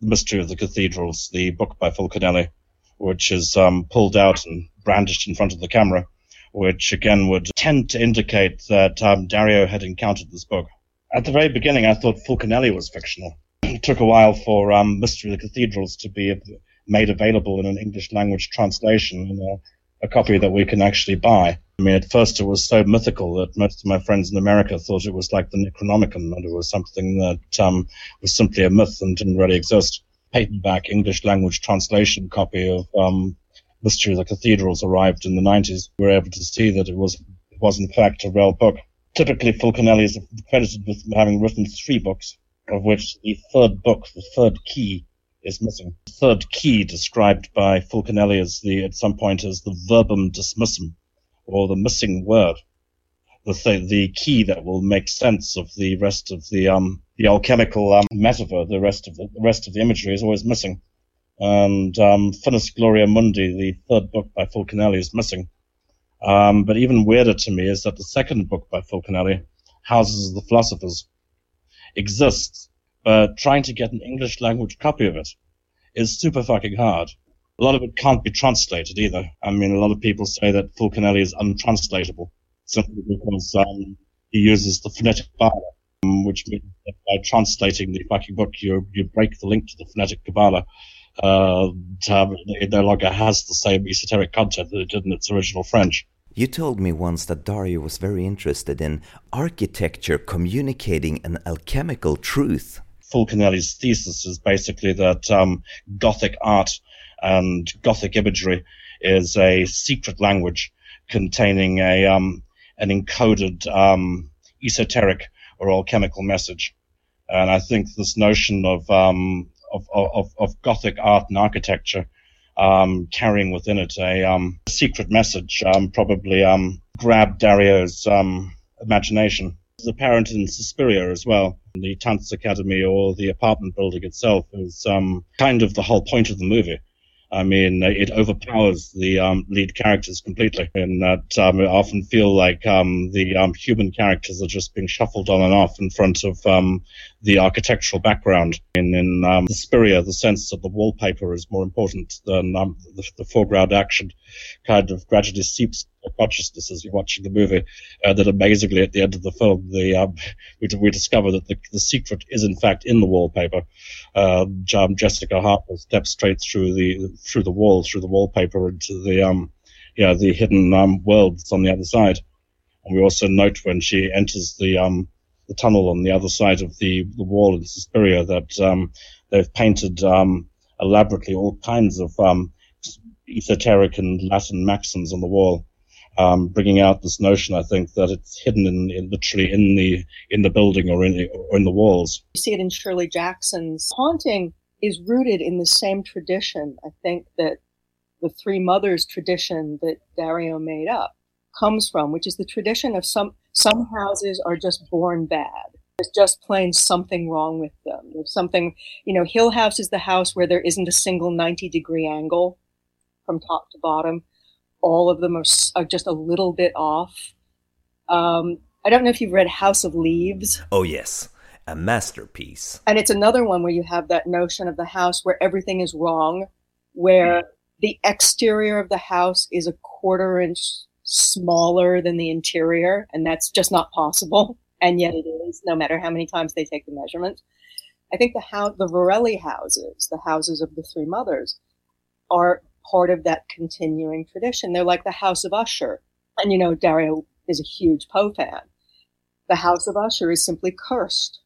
the Mystery of the Cathedrals, the book by Fulcanelli, which is um, pulled out and brandished in front of the camera which again would tend to indicate that um, Dario had encountered this book. At the very beginning, I thought Fulcanelli was fictional. It took a while for um, Mystery of the Cathedrals to be made available in an English language translation a copy that we can actually buy. I mean, at first it was so mythical that most of my friends in America thought it was like the Necronomicon, and it was something that um, was simply a myth and didn't really exist. Paperback English language translation copy of um, Mystery of the Cathedrals arrived in the 90s, we were able to see that it was, it was in fact a real book. Typically, Fulcanelli is credited with having written three books, of which the third book, the third key, is missing. The third key described by Fulcanelli as the, at some point as the verbum dimissum, or the missing word. The, th- the key that will make sense of the rest of the, um, the alchemical, um, metaphor, the rest of the, the rest of the imagery is always missing and um, Finis Gloriae Mundi, the third book by Fulcanelli, is missing. Um, but even weirder to me is that the second book by Fulcanelli, Houses of the Philosophers, exists, but trying to get an English language copy of it is super fucking hard. A lot of it can't be translated either. I mean, a lot of people say that Fulcanelli is untranslatable simply because um, he uses the phonetic Kabbalah, um, which means that by translating the fucking book, you you break the link to the phonetic Kabbalah uh, it no longer has the same esoteric content that it did in its original French. You told me once that Dario was very interested in architecture communicating an alchemical truth. Fulcanelli's thesis is basically that um, Gothic art and Gothic imagery is a secret language containing a um, an encoded um, esoteric or alchemical message. And I think this notion of um, of, of, of Gothic art and architecture, um, carrying within it a um, secret message, um, probably grabbed Dario's imagination. It's apparent in Suspiria as well. The Tanz Academy or the apartment building itself is um, kind of the whole point of the movie. I mean, it overpowers the um, lead characters completely, in that um, I often feel like um, the um, human characters are just being shuffled on and off in front of um, the architectural background. In, in um, Suspiria, the sense that the wallpaper is more important than the, the, foreground action kind of gradually seeps consciousness as you're watching the movie. Uh, that amazingly, at the end of the film, the um, we, we discover that the, the secret is in fact in the wallpaper. Uh, Jessica Harper steps straight through the through the wall, through the wallpaper, into the um, yeah, the hidden um, world that's on the other side. And we also note when she enters the um, the tunnel on the other side of the, the wall in Suspiria that um, they've painted um, elaborately all kinds of um, esoteric and Latin maxims on the wall um, bringing out this notion. I think that it's hidden in, in, literally in the in the building or in or in the walls. You see it in Shirley Jackson's haunting is rooted in the same tradition. I think that the Three Mothers tradition that Dario made up comes from, which is the tradition of some some houses are just born bad. There's just plain something wrong with them. There's something, you know, Hill House is the house where there isn't a single 90 degree angle from top to bottom all of them are, are just a little bit off. Um, I don't know if you've read House of Leaves. Oh, yes. A masterpiece. And it's another one where you have that notion of the house where everything is wrong, where the exterior of the house is a quarter inch smaller than the interior, and that's just not possible. and yet it is, no matter how many times they take the measurement. I think the house, the Varelli houses, the houses of the three mothers, are part of that continuing tradition. They're like the House of Usher, and you know Dario is a huge Poe fan. The House of Usher is simply cursed,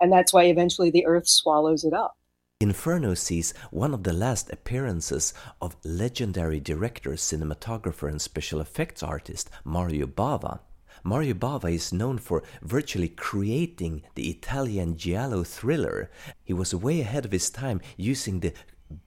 and that's why eventually the earth swallows it up. Inferno sees one of the last appearances of legendary director, cinematographer, and special effects artist Mario Bava. Mario Bava is known for virtually creating the Italian giallo thriller. He was way ahead of his time using the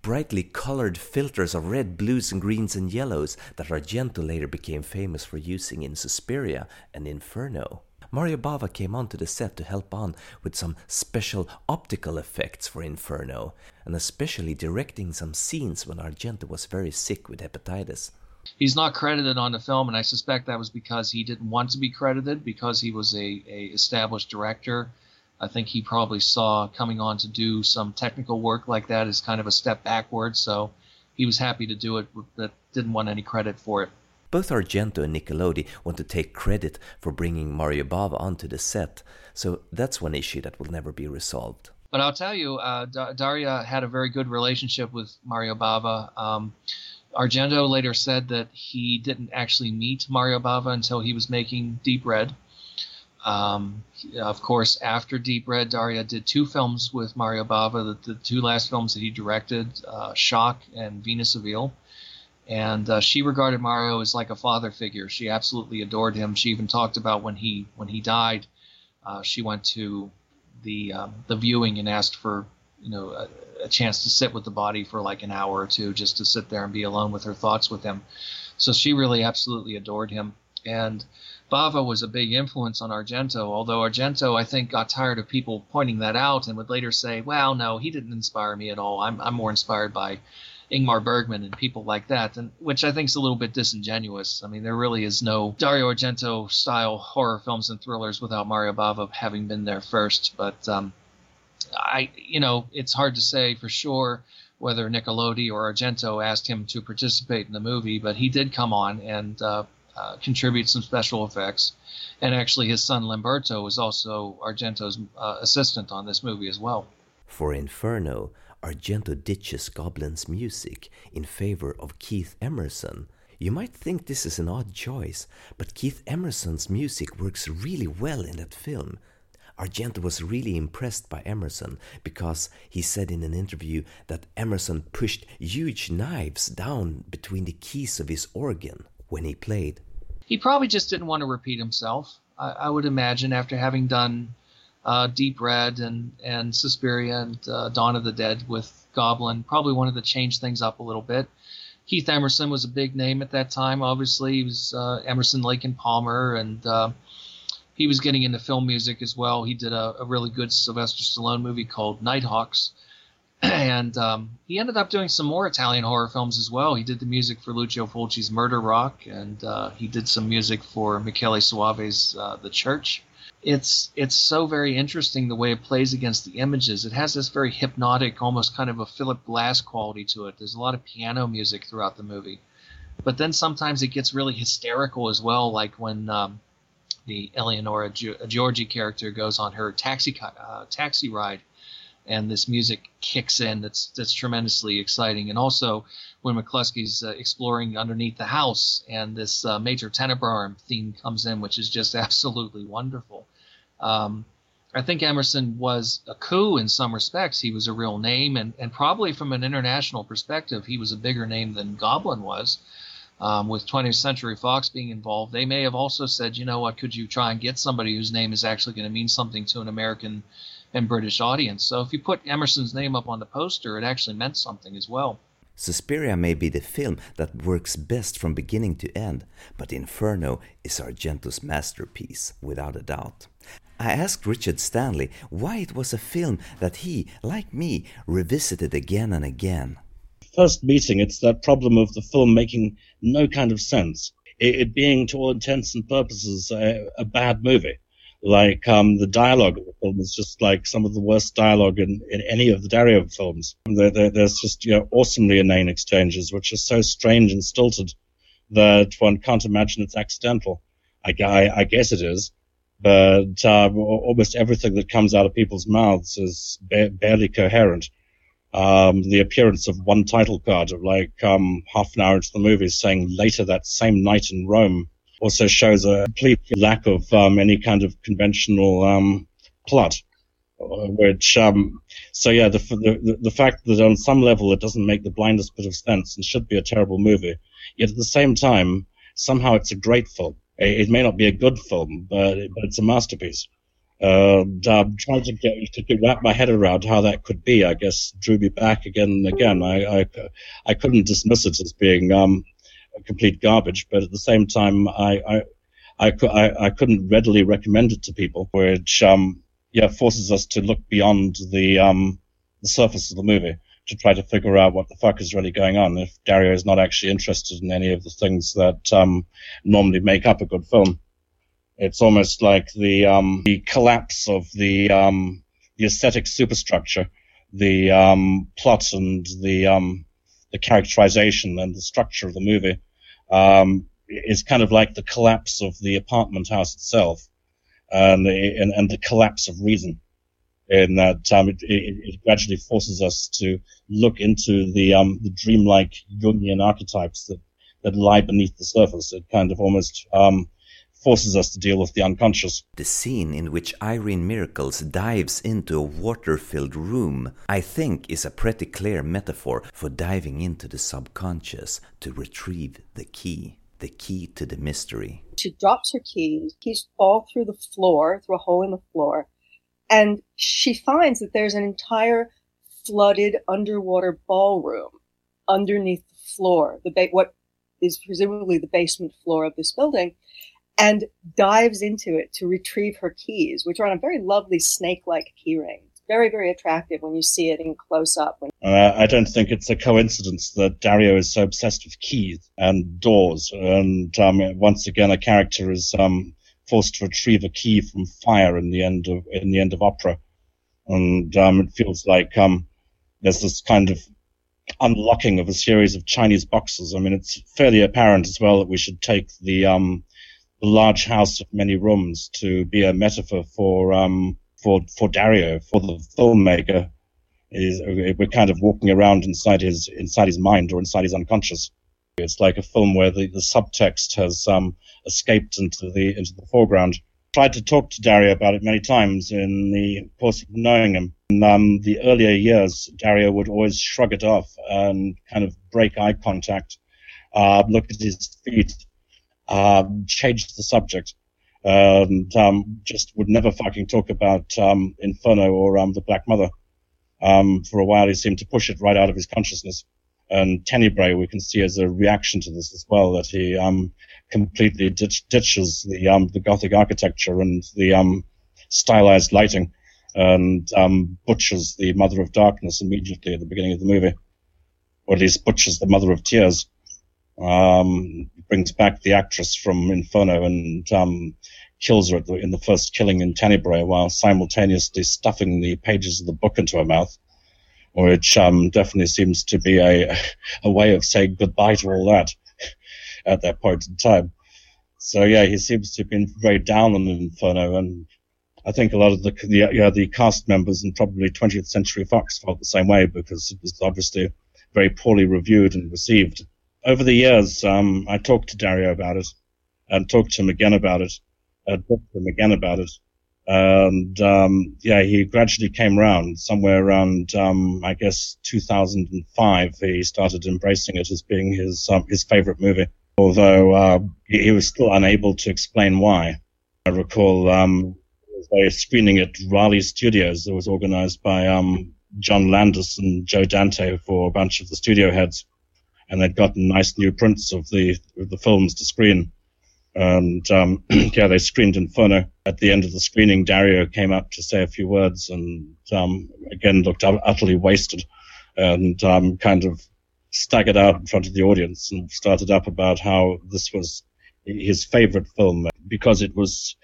brightly colored filters of red, blues, and greens and yellows that Argento later became famous for using in Suspiria and Inferno. Mario Bava came onto the set to help on with some special optical effects for Inferno, and especially directing some scenes when Argento was very sick with hepatitis. He's not credited on the film, and I suspect that was because he didn't want to be credited because he was a, a established director. I think he probably saw coming on to do some technical work like that as kind of a step backward, so he was happy to do it, but didn't want any credit for it. Both Argento and Nicolodi want to take credit for bringing Mario Bava onto the set, so that's one issue that will never be resolved. But I'll tell you, uh, Daria had a very good relationship with Mario Bava. Um, Argento later said that he didn't actually meet Mario Bava until he was making Deep Red. Um, of course, after Deep Red, Daria did two films with Mario Bava, the, the two last films that he directed, uh, Shock and Venus of Ille and uh, she regarded Mario as like a father figure. She absolutely adored him. She even talked about when he when he died, uh, she went to the um, the viewing and asked for you know a, a, chance to sit with the body for like an hour or two, just to sit there and be alone with her thoughts with him. So she really absolutely adored him. And Bava was a big influence on Argento, although Argento, I think, got tired of people pointing that out and would later say, well, no, he didn't inspire me at all. I'm, I'm more inspired by Ingmar Bergman and people like that, and which I think is a little bit disingenuous. I mean, there really is no Dario Argento style horror films and thrillers without Mario Bava having been there first. But um, I, you know, it's hard to say for sure whether Nicolodi or Argento asked him to participate in the movie, but he did come on and uh, uh, contribute some special effects. And actually, his son Lamberto was also Argento's uh, assistant on this movie as well. For Inferno, Argento ditches Goblin's music in favor of Keith Emerson. You might think this is an odd choice, but Keith Emerson's music works really well in that film. Argento was really impressed by Emerson because he said in an interview that Emerson pushed huge knives down between the keys of his organ when he played. He probably just didn't want to repeat himself. I, I would imagine after having done uh, Deep Red and and Suspiria and uh, Dawn of the Dead with Goblin. Probably wanted to change things up a little bit. Keith Emerson was a big name at that time. Obviously, he was uh, Emerson, Lake and Palmer, and uh, he was getting into film music as well. He did a, a really good Sylvester Stallone movie called Nighthawks, and um, he ended up doing some more Italian horror films as well. He did the music for Lucio Fulci's Murder Rock, and uh, he did some music for Michele Soavi's uh, The Church it's it's so very interesting the way it plays against the images. It has this very hypnotic, almost kind of a Philip Glass quality to it. There's a lot of piano music throughout the movie, but then sometimes it gets really hysterical as well, like when um, the Eleonora Giorgi character goes on her taxi uh, taxi ride and this music kicks in that's that's tremendously exciting and also when McCloskey's uh, exploring underneath the house and this uh, Mater Tenebrarum theme comes in which is just absolutely wonderful um, I think Emerson was a coup in some respects. He was a real name, and, and probably from an international perspective, he was a bigger name than Goblin was. Um, with 20th Century Fox being involved, they may have also said, you know what, could you try and get somebody whose name is actually going to mean something to an American and British audience? So if you put Emerson's name up on the poster, it actually meant something as well. Suspiria may be the film that works best from beginning to end, but Inferno is Argento's masterpiece, without a doubt. I asked Richard Stanley why it was a film that he, like me, revisited again and again. First meeting, it's that problem of the film making no kind of sense. It, it being, to all intents and purposes, a, a bad movie. Like um, the dialogue of the film is just like some of the worst dialogue in, in any of the Dario films. There, there, there's just you know, awesomely inane exchanges, which are so strange and stilted that one can't imagine it's accidental. I, I, I guess it is but uh, almost everything that comes out of people's mouths is ba- barely coherent. Um, the appearance of one title card of like um, half an hour into the movie saying later that same night in Rome also shows a complete lack of um, any kind of conventional um, plot. Uh, which, um, so yeah, the, the the fact that on some level it doesn't make the blindest bit of sense and should be a terrible movie, yet at the same time somehow it's a great film. It, may not be a good film, but but it's a masterpiece. Uh, trying to get to wrap my head around how that could be. I guess drew me back again and again. I I, I couldn't dismiss it as being um, complete garbage, but at the same time, I I, I, I, couldn't readily recommend it to people, which um, yeah forces us to look beyond the um, the surface of the movie to try to figure out what the fuck is really going on. If Dario is not actually interested in any of the things that um, normally make up a good film. It's almost like the um, the collapse of the um, the aesthetic superstructure, the um, plot and the the characterization and the structure of the movie um, is kind of like the collapse of the apartment house itself, and the, and, and the collapse of reason. In that um, it, it, it, gradually forces us to look into the um, the dreamlike Jungian archetypes that, that lie beneath the surface. It kind of almost um, forces us to deal with the unconscious. The scene in which Irene Miracles dives into a water filled room, I think, is a pretty clear metaphor for diving into the subconscious to retrieve the key. The key to the mystery. She drops her keys, keys fall through the floor, through a hole in the floor, and she finds that there's an entire flooded underwater ballroom underneath the floor, the ba- what is presumably the basement floor of this building and dives into it to retrieve her keys, which are on a very lovely snake-like keyring. Very, very attractive when you see it in close up. When- uh, I don't think it's a coincidence that Dario is so obsessed with keys and doors. And um, once again, a character is um, forced to retrieve a key from fire in the end of in the end of opera, and um, it feels like um, there's this kind of unlocking of a series of Chinese boxes. I mean, it's fairly apparent as well that we should take the um, the large house of many rooms to be a metaphor for um, for for Dario, for the filmmaker. Is we're kind of walking around inside his inside his mind or inside his unconscious. It's like a film where the, the subtext has um, escaped into the into the foreground. Tried to talk to Dario about it many times in the course of knowing him. In um, the earlier years, Dario would always shrug it off and kind of break eye contact, uh, look at his feet, um, changed the subject and um, just would never fucking talk about um, Inferno or um, the Black Mother. Um, for a while, he seemed to push it right out of his consciousness. And Tenebrae, we can see as a reaction to this as well, that he um, completely ditch, ditches the um, the Gothic architecture and the um, stylized lighting, and um, butchers the Mother of Darkness immediately at the beginning of the movie, or at least butchers the Mother of Tears. Um, brings back the actress from Inferno and um, kills her the, in the first killing in Tenebrae while simultaneously stuffing the pages of the book into her mouth, which um, definitely seems to be a, a way of saying goodbye to all that at that point in time. So yeah, he seems to have been very down on Inferno, and I think a lot of the the, yeah, the cast members and probably 20th Century Fox felt the same way because it was obviously very poorly reviewed and received over the years, um, I talked to Dario about it, and talked to him again about it, and talked to him again about it, and um, yeah, he gradually came around. Somewhere around, um, I guess, 2005, he started embracing it as being his um, his favorite movie. Although uh, he, was still unable to explain why. I recall um, a screening at Raleigh Studios that was organized by um, John Landis and Joe Dante for a bunch of the studio heads and they'd gotten nice new prints of the of the films to screen. And um, yeah, they screened Inferno. At the end of the screening, Dario came up to say a few words, and um, again looked utterly wasted, and um, kind of staggered out in front of the audience and started up about how this was his favorite film because it was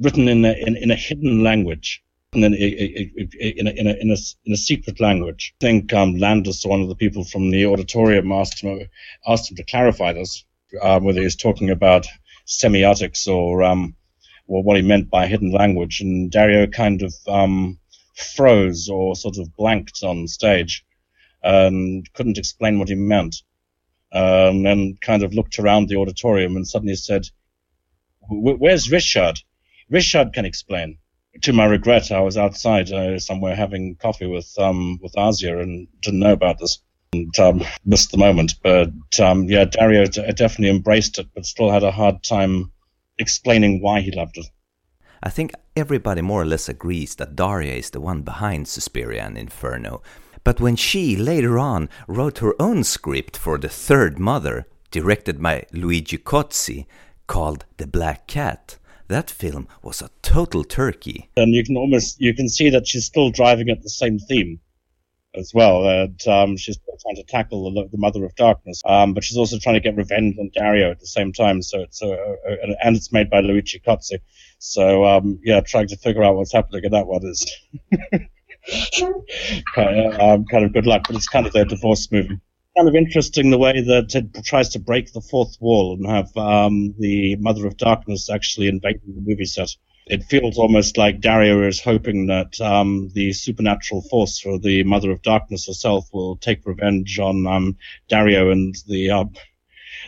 written in a, in, in a hidden language in, in, in, a, in, a, in, a, in a secret language. I think um, Landis, one of the people from the auditorium, asked him, asked him to clarify this, um, whether he was talking about semiotics or um, what he meant by hidden language, and Dario kind of um, froze or sort of blanked on stage and couldn't explain what he meant. Um, and kind of looked around the auditorium and suddenly said, Where's Richard? Richard can explain. To my regret, I was outside uh, somewhere having coffee with um, with Asia and didn't know about this and um, missed the moment. But um, yeah, Dario d- definitely embraced it, but still had a hard time explaining why he loved it. I think everybody more or less agrees that Daria is the one behind Suspiria and Inferno. But when she later on wrote her own script for The Third Mother, directed by Luigi Cozzi, called The Black Cat, that film was a total turkey. And you can almost you can see that she's still driving at the same theme as well. That um, she's trying to tackle the, the Mother of Darkness, um, but she's also trying to get revenge on Dario at the same time. So it's uh, uh, and it's made by Luigi Cozzi. So um, yeah, trying to figure out what's happening in that one is kind, of, um, kind of good luck. But it's kind of their divorce movie. Kind of interesting the way that it tries to break the fourth wall and have um, the Mother of Darkness actually invading the movie set it feels almost like Dario is hoping that um, the supernatural force or the Mother of Darkness herself will take revenge on um, Dario and the uh,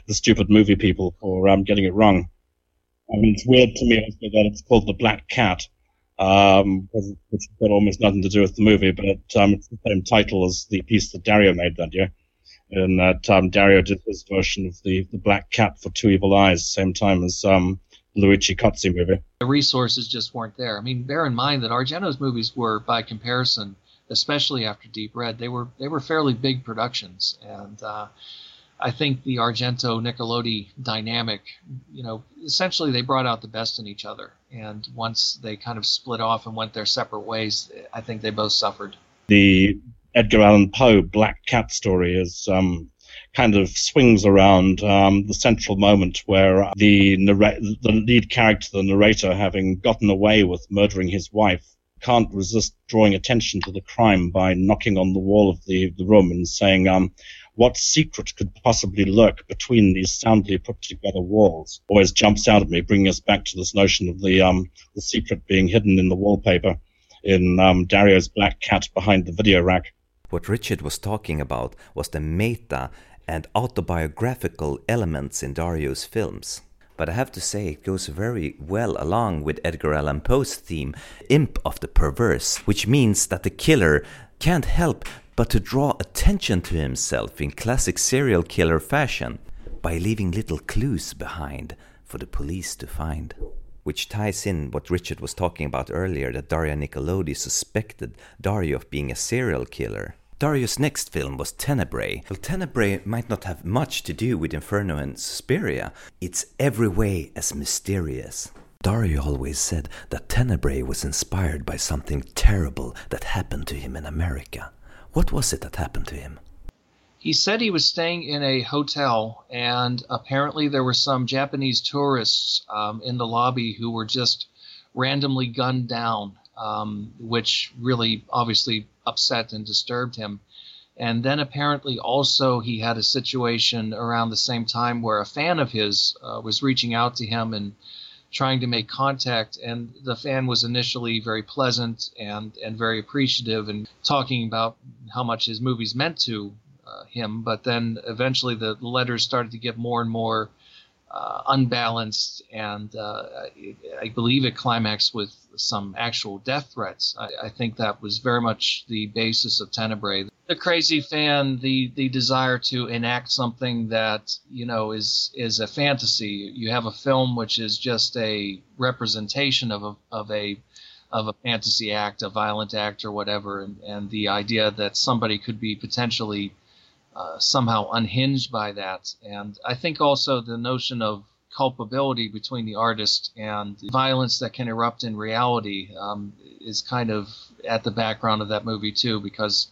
the stupid movie people for um, getting it wrong. I mean, it's weird to me that it's called the Black Cat, um, which has got almost nothing to do with the movie, but um, it's the same title as the piece that Dario made that year. And that um, Dario did his version of the, the Black Cat for Two Evil Eyes, same time as um, Luigi Cozzi movie. The resources just weren't there. I mean, bear in mind that Argento's movies were, by comparison, especially after Deep Red, they were they were fairly big productions, and uh, I think the Argento Nicolodi dynamic, you know, essentially they brought out the best in each other, and once they kind of split off and went their separate ways, I think they both suffered. The Edgar Allan Poe Black Cat story is um, kind of swings around um, the central moment where the narr- the lead character, the narrator, having gotten away with murdering his wife, can't resist drawing attention to the crime by knocking on the wall of the, the room and saying, um, what secret could possibly lurk between these soundly put together walls? Always jumps out at me, bringing us back to this notion of the um, the secret being hidden in the wallpaper in um, Dario's black cat behind the video rack. What Richard was talking about was the meta and autobiographical elements in Dario's films. But I have to say, it goes very well along with Edgar Allan Poe's theme, Imp of the Perverse, which means that the killer can't help but to draw attention to himself in classic serial killer fashion by leaving little clues behind for the police to find. Which ties in what Richard was talking about earlier that Daria Nicolodi suspected Dario of being a serial killer. Dario's next film was Tenebrae. Well, Tenebrae might not have much to do with Inferno and Suspiria. It's every way as mysterious. Dario always said that Tenebrae was inspired by something terrible that happened to him in America. What was it that happened to him? He said he was staying in a hotel, and apparently there were some Japanese tourists um, in the lobby who were just randomly gunned down um, which really obviously upset and disturbed him. And then apparently also he had a situation around the same time where a fan of his uh, was reaching out to him and trying to make contact. And the fan was initially very pleasant and, and very appreciative and talking about how much his movies meant to uh, him. But then eventually the letters started to get more and more uh, unbalanced, and uh, I believe it climaxed with some actual death threats. I, I, think that was very much the basis of Tenebrae. The crazy fan, the the desire to enact something that you know is is a fantasy. You have a film which is just a representation of a of a of a fantasy act, a violent act, or whatever, and, and the idea that somebody could be potentially uh, somehow unhinged by that. And I think also the notion of culpability between the artist and the violence that can erupt in reality um, is kind of at the background of that movie too, because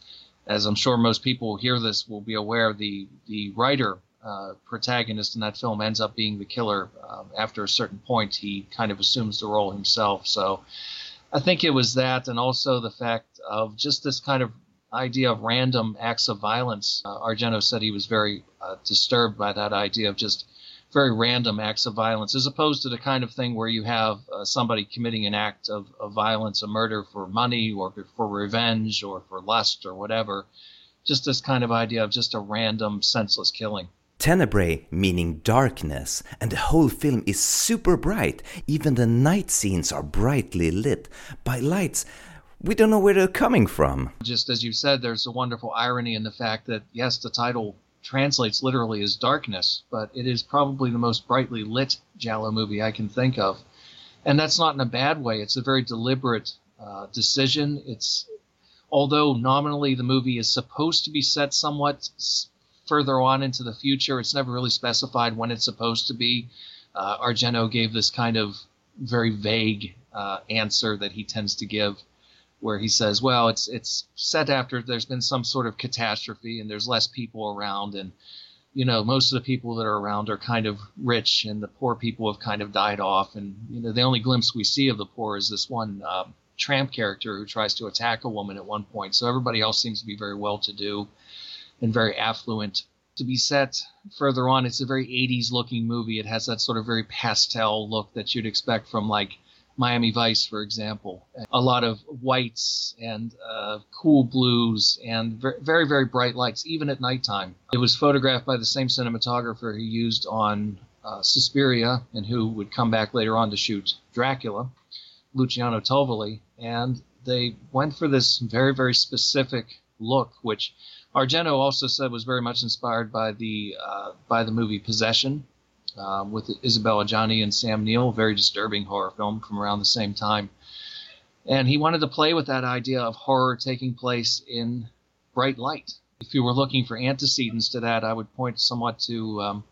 as I'm sure most people who hear this will be aware, the the writer uh, protagonist in that film ends up being the killer. Um, after a certain point, he kind of assumes the role himself. So I think it was that, and also the fact of just this kind of idea of random acts of violence. Uh, Argento said he was very uh, disturbed by that idea of just very random acts of violence, as opposed to the kind of thing where you have uh, somebody committing an act of, of violence, a murder for money or for revenge or for lust or whatever. Just this kind of idea of just a random, senseless killing. Tenebrae meaning darkness, and the whole film is super bright. Even the night scenes are brightly lit by lights we don't know where they're coming from. Just as you said, there's a wonderful irony in the fact that, yes, the title translates literally as darkness, but it is probably the most brightly lit Giallo movie I can think of. And that's not in a bad way. It's a very deliberate uh, decision. It's although nominally the movie is supposed to be set somewhat further on into the future. It's never really specified when it's supposed to be. Uh, Argento gave this kind of very vague uh, answer that he tends to give, where he says, "Well, it's it's set after there's been some sort of catastrophe and there's less people around, and you know most of the people that are around are kind of rich, and the poor people have kind of died off, and you know the only glimpse we see of the poor is this one." Uh, tramp character who tries to attack a woman at one point. So everybody else seems to be very well to do and very affluent. To be set further on, it's a very 80s looking movie. It has that sort of very pastel look that you'd expect from like Miami Vice, for example. A lot of whites and uh, cool blues and very, very bright lights, even at nighttime. It was photographed by the same cinematographer who used on uh, Suspiria and who would come back later on to shoot Dracula, Luciano Tovoli. And they went for this very, very specific look, which Argento also said was very much inspired by the uh, by the movie Possession um, with Isabella Adjani and Sam Neill, very disturbing horror film from around the same time. And he wanted to play with that idea of horror taking place in bright light. If you were looking for antecedents to that, I would point somewhat to um,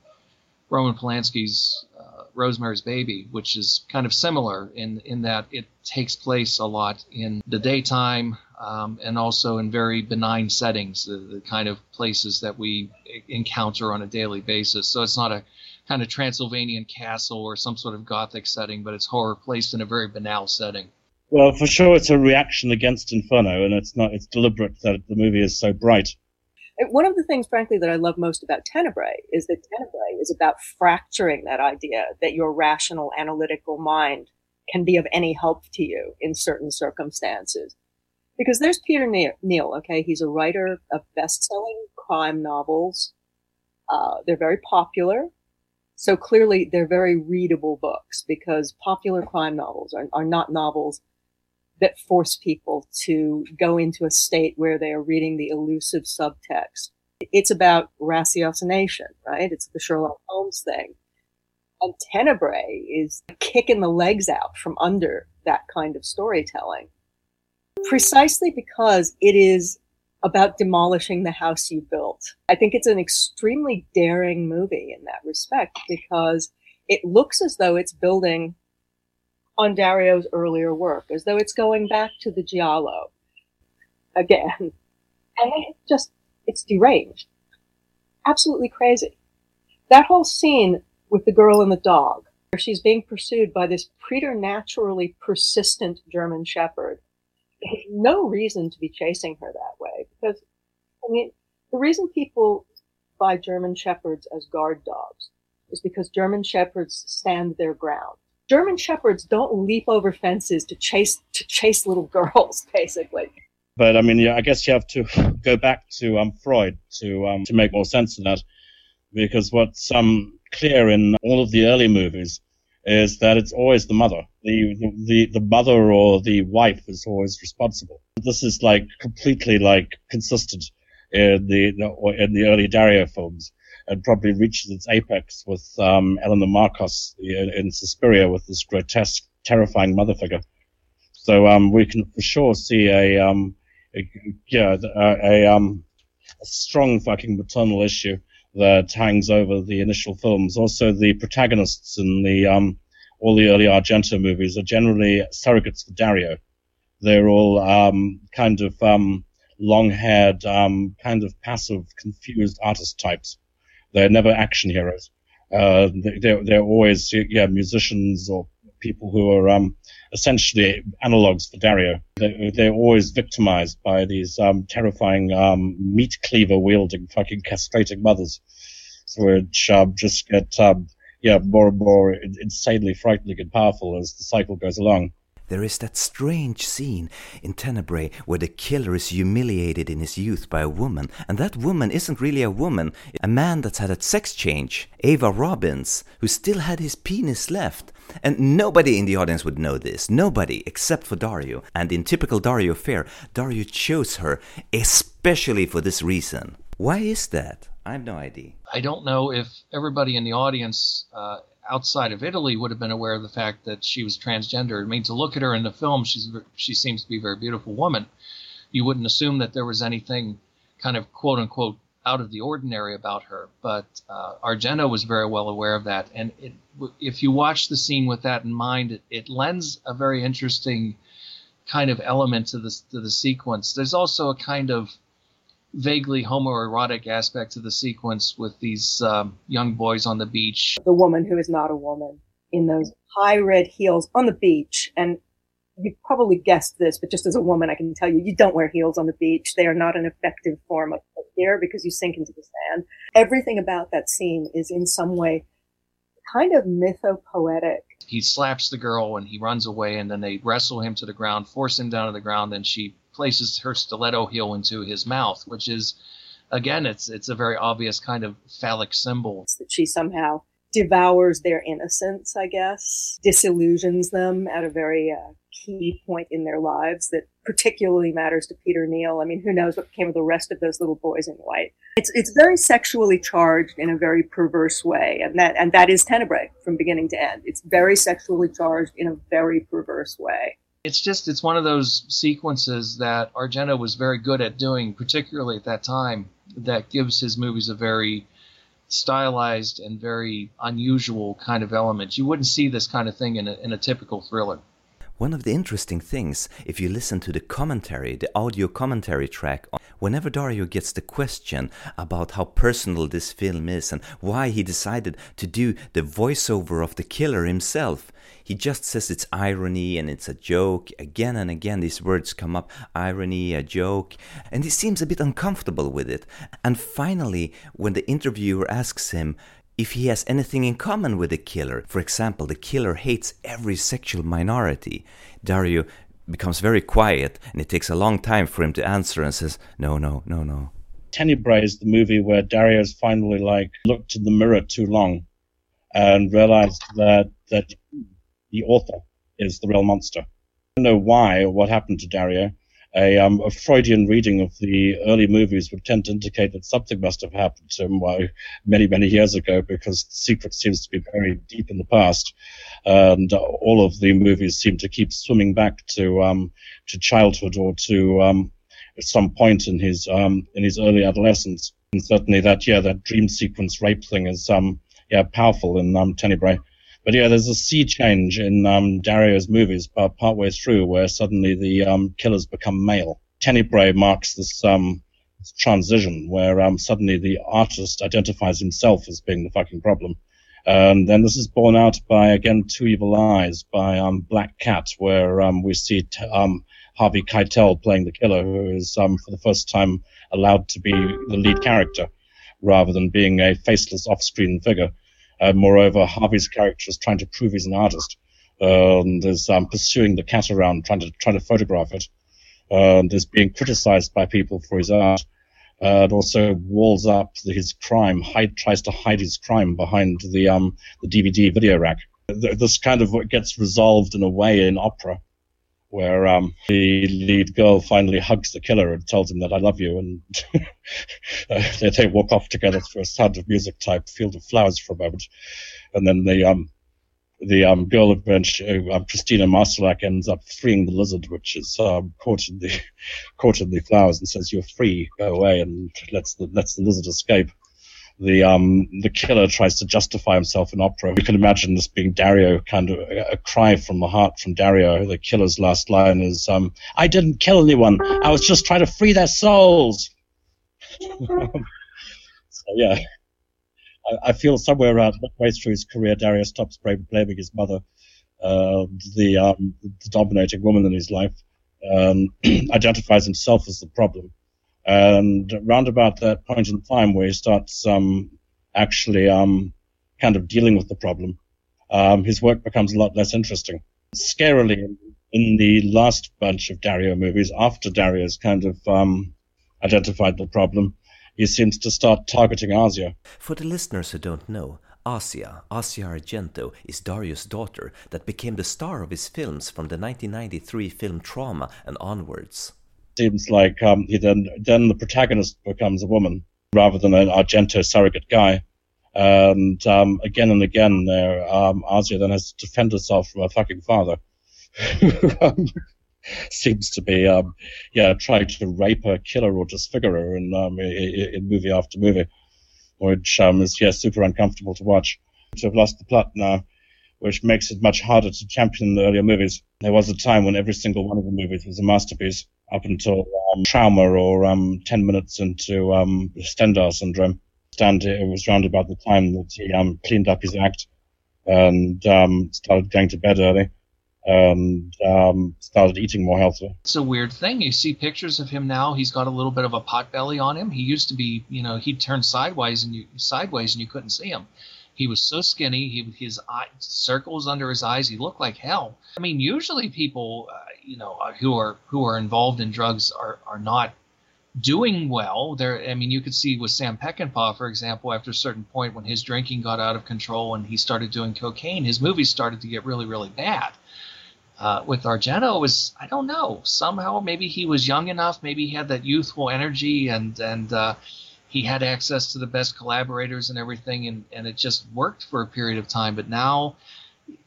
Roman Polanski's uh, Rosemary's Baby, which is kind of similar in in that it takes place a lot in the daytime um, and also in very benign settings, the, the, kind of places that we encounter on a daily basis. So it's not a kind of Transylvanian castle or some sort of gothic setting, but it's horror placed in a very banal setting. Well, for sure, it's a reaction against Inferno, and it's not. It's deliberate that the movie is so bright. One of the things, frankly, that I love most about Tenebrae is that Tenebrae is about fracturing that idea that your rational, analytical mind can be of any help to you in certain circumstances because there's Peter Neal. Okay, he's a writer of best-selling crime novels. Uh, they're very popular, so clearly they're very readable books because popular crime novels are, are not novels that force people to go into a state where they are reading the elusive subtext. It's about ratiocination, right? It's the Sherlock Holmes thing. And Tenebrae is kicking the legs out from under that kind of storytelling precisely because it is about demolishing the house you built. I think it's an extremely daring movie in that respect because it looks as though it's building on Dario's earlier work, as though it's going back to the Giallo again. And it just, it's deranged. Absolutely crazy. That whole scene with the girl and the dog, where she's being pursued by this preternaturally persistent German Shepherd no reason to be chasing her that way because, I mean, the reason people buy German Shepherds as guard dogs is because German Shepherds stand their ground. German Shepherds don't leap over fences to chase to chase little girls, basically. But I mean, yeah, I guess you have to go back to um, Freud to um, to make more sense of that, because what's um, clear in all of the early movies is that it's always the mother. The, the, the mother or the wife is always responsible. This is like completely like consistent in the, in the early Dario films and probably reaches its apex with, um, Elena Marcos in, in Suspiria with this grotesque, terrifying mother figure. So, um, we can for sure see a, um, a, yeah, a, a, um, a strong fucking maternal issue that hangs over the initial films. Also, the protagonists in the um, all the early Argento movies are generally surrogates for Dario. They're all um, kind of um, long-haired, um, kind of passive, confused artist types. They're never action heroes. Uh, they're, they're always yeah musicians or people who are um, essentially analogs for Dario. They're, they're always victimized by these um, terrifying um, meat cleaver wielding fucking castrating mothers, which um, just get um, yeah, more and more insanely frightening and powerful as the cycle goes along. There is that strange scene in Tenebrae where the killer is humiliated in his youth by a woman, and that woman isn't really a woman, a man that's had a sex change, Ava Robbins, who still had his penis left. And nobody in the audience would know this, nobody except for Dario. And in typical Dario fare, Dario chose her especially for this reason. Why is that? I have no idea. I don't know if everybody in the audience uh, outside of Italy would have been aware of the fact that she was transgender. I mean, to look at her in the film, she's she seems to be a very beautiful woman. You wouldn't assume that there was anything kind of quote unquote out of the ordinary about her, but uh, Argento was very well aware of that. And it, if you watch the scene with that in mind, it, it lends a very interesting kind of element to the to the sequence. There's also a kind of vaguely homoerotic aspect to the sequence with these um, young boys on the beach. The woman who is not a woman in those high red heels on the beach. And you've probably guessed this, but just as a woman, I can tell you, you don't wear heels on the beach. They are not an effective form of care because you sink into the sand. Everything about that scene is in some way kind of mythopoetic. He slaps the girl and he runs away, and then they wrestle him to the ground, force him down to the ground. Then she places her stiletto heel into his mouth, which is, again, it's it's a very obvious kind of phallic symbol. That she somehow devours their innocence, I guess, disillusions them at a very uh, key point in their lives that particularly matters to Peter Neal. I mean, who knows what became of the rest of those little boys in white? It's it's very sexually charged in a very perverse way, and that and that is Tenebrae from beginning to end. It's very sexually charged in a very perverse way it's just it's one of those sequences that Argento was very good at doing, particularly at that time, that gives his movies a very stylized and very unusual kind of element. You wouldn't see this kind of thing in a, in a typical thriller. One of the interesting things, if you listen to the commentary, the audio commentary track, whenever Dario gets the question about how personal this film is and why he decided to do the voiceover of the killer himself, he just says it's irony and it's a joke. Again and again, these words come up irony, a joke, and he seems a bit uncomfortable with it. And finally, when the interviewer asks him, if he has anything in common with the killer. For example, the killer hates every sexual minority. Dario becomes very quiet and it takes a long time for him to answer and says, No, no, no, no. Tenebrae is the movie where Dario's finally like looked in the mirror too long and realized that that the author is the real monster. I don't know why or what happened to Dario a, um, a, Freudian reading of the early movies would tend to indicate that something must have happened to him many, many years ago because the secret seems to be buried deep in the past. And all of the movies seem to keep swimming back to, um, to childhood or to, um, some point in his, um, in his early adolescence. And certainly that, yeah, that dream sequence rape thing is, um, yeah, powerful in, um, Tenebrae. But yeah, there's a sea change in um, Dario's movies uh, partway through where suddenly the um, killers become male. Tenebrae marks this, um, transition where um, suddenly the artist identifies himself as being the fucking problem. And then this is borne out by, again, Two Evil Eyes by um, Black Cat, where um, we see t- Harvey Keitel playing the killer, who is for the first time allowed to be the lead character rather than being a faceless off-screen figure. Uh, moreover, Harvey's character is trying to prove he's an artist and is um, pursuing the cat around, trying to trying to photograph it, and is being criticized by people for his art. Uh, and also walls up his crime, hide, tries to hide his crime behind the um, the DVD video rack. This kind of gets resolved in a way in opera where um, the lead girl finally hugs the killer and tells him that I love you, and uh, they, they, walk off together through a Sound of Music type field of flowers for a moment, and then the um, the um, girl eventually, uh, Cristina Marsillach ends up freeing the lizard, which is um, caught in the caught in the flowers, and says, "You're free, go away," and lets the lets the lizard escape the um, the killer tries to justify himself in opera. You can imagine this being Dario, kind of a, a, cry from the heart from Dario. The killer's last line is, um, "I didn't kill anyone. I was just trying to free their souls." so yeah, I, I, feel somewhere around midway through his career, Dario stops blaming his mother, uh, the, um, the dominating woman in his life, identifies himself as the problem and round about that point in time where he starts um, actually um, kind of dealing with the problem, um, his work becomes a lot less interesting. Scarily, in the last bunch of Dario movies, after Dario's kind of um, identified the problem, he seems to start targeting Asia. For the listeners who don't know, Asia, Asia Argento, is Dario's daughter that became the star of his films from the 1993 film Trauma and onwards. Seems like um, he then then the protagonist becomes a woman rather than an Argento surrogate guy. And um, again and again, there, um, Asia then has to defend herself from her fucking father, um, seems to be, um, yeah, trying to rape her, kill her, or disfigure her in, um, in, in movie after movie, which is yeah super uncomfortable to watch. To have lost the plot now, which makes it much harder to champion the earlier movies. There was a time when every single one of the movies was a masterpiece, up until um, Trauma or um, 10 minutes into um, Stendhal syndrome. Stand, it was around about the time that he um, cleaned up his act and um, started going to bed early and um, started eating more healthily. It's a weird thing. You see pictures of him now. He's got a little bit of a pot belly on him. He used to be, you know, he'd turn sideways and you sideways and you couldn't see him. He was so skinny. He his eye, circles under his eyes. He looked like hell. I mean, usually people, uh, you know, uh, who are who are involved in drugs are are not doing well. There, I mean, you could see with Sam Peckinpah, for example, after a certain point when his drinking got out of control and he started doing cocaine, his movies started to get really, really bad. Uh, with Argento, was I don't know somehow maybe he was young enough, maybe he had that youthful energy and and uh, he had access to the best collaborators and everything, and, and it just worked for a period of time. But now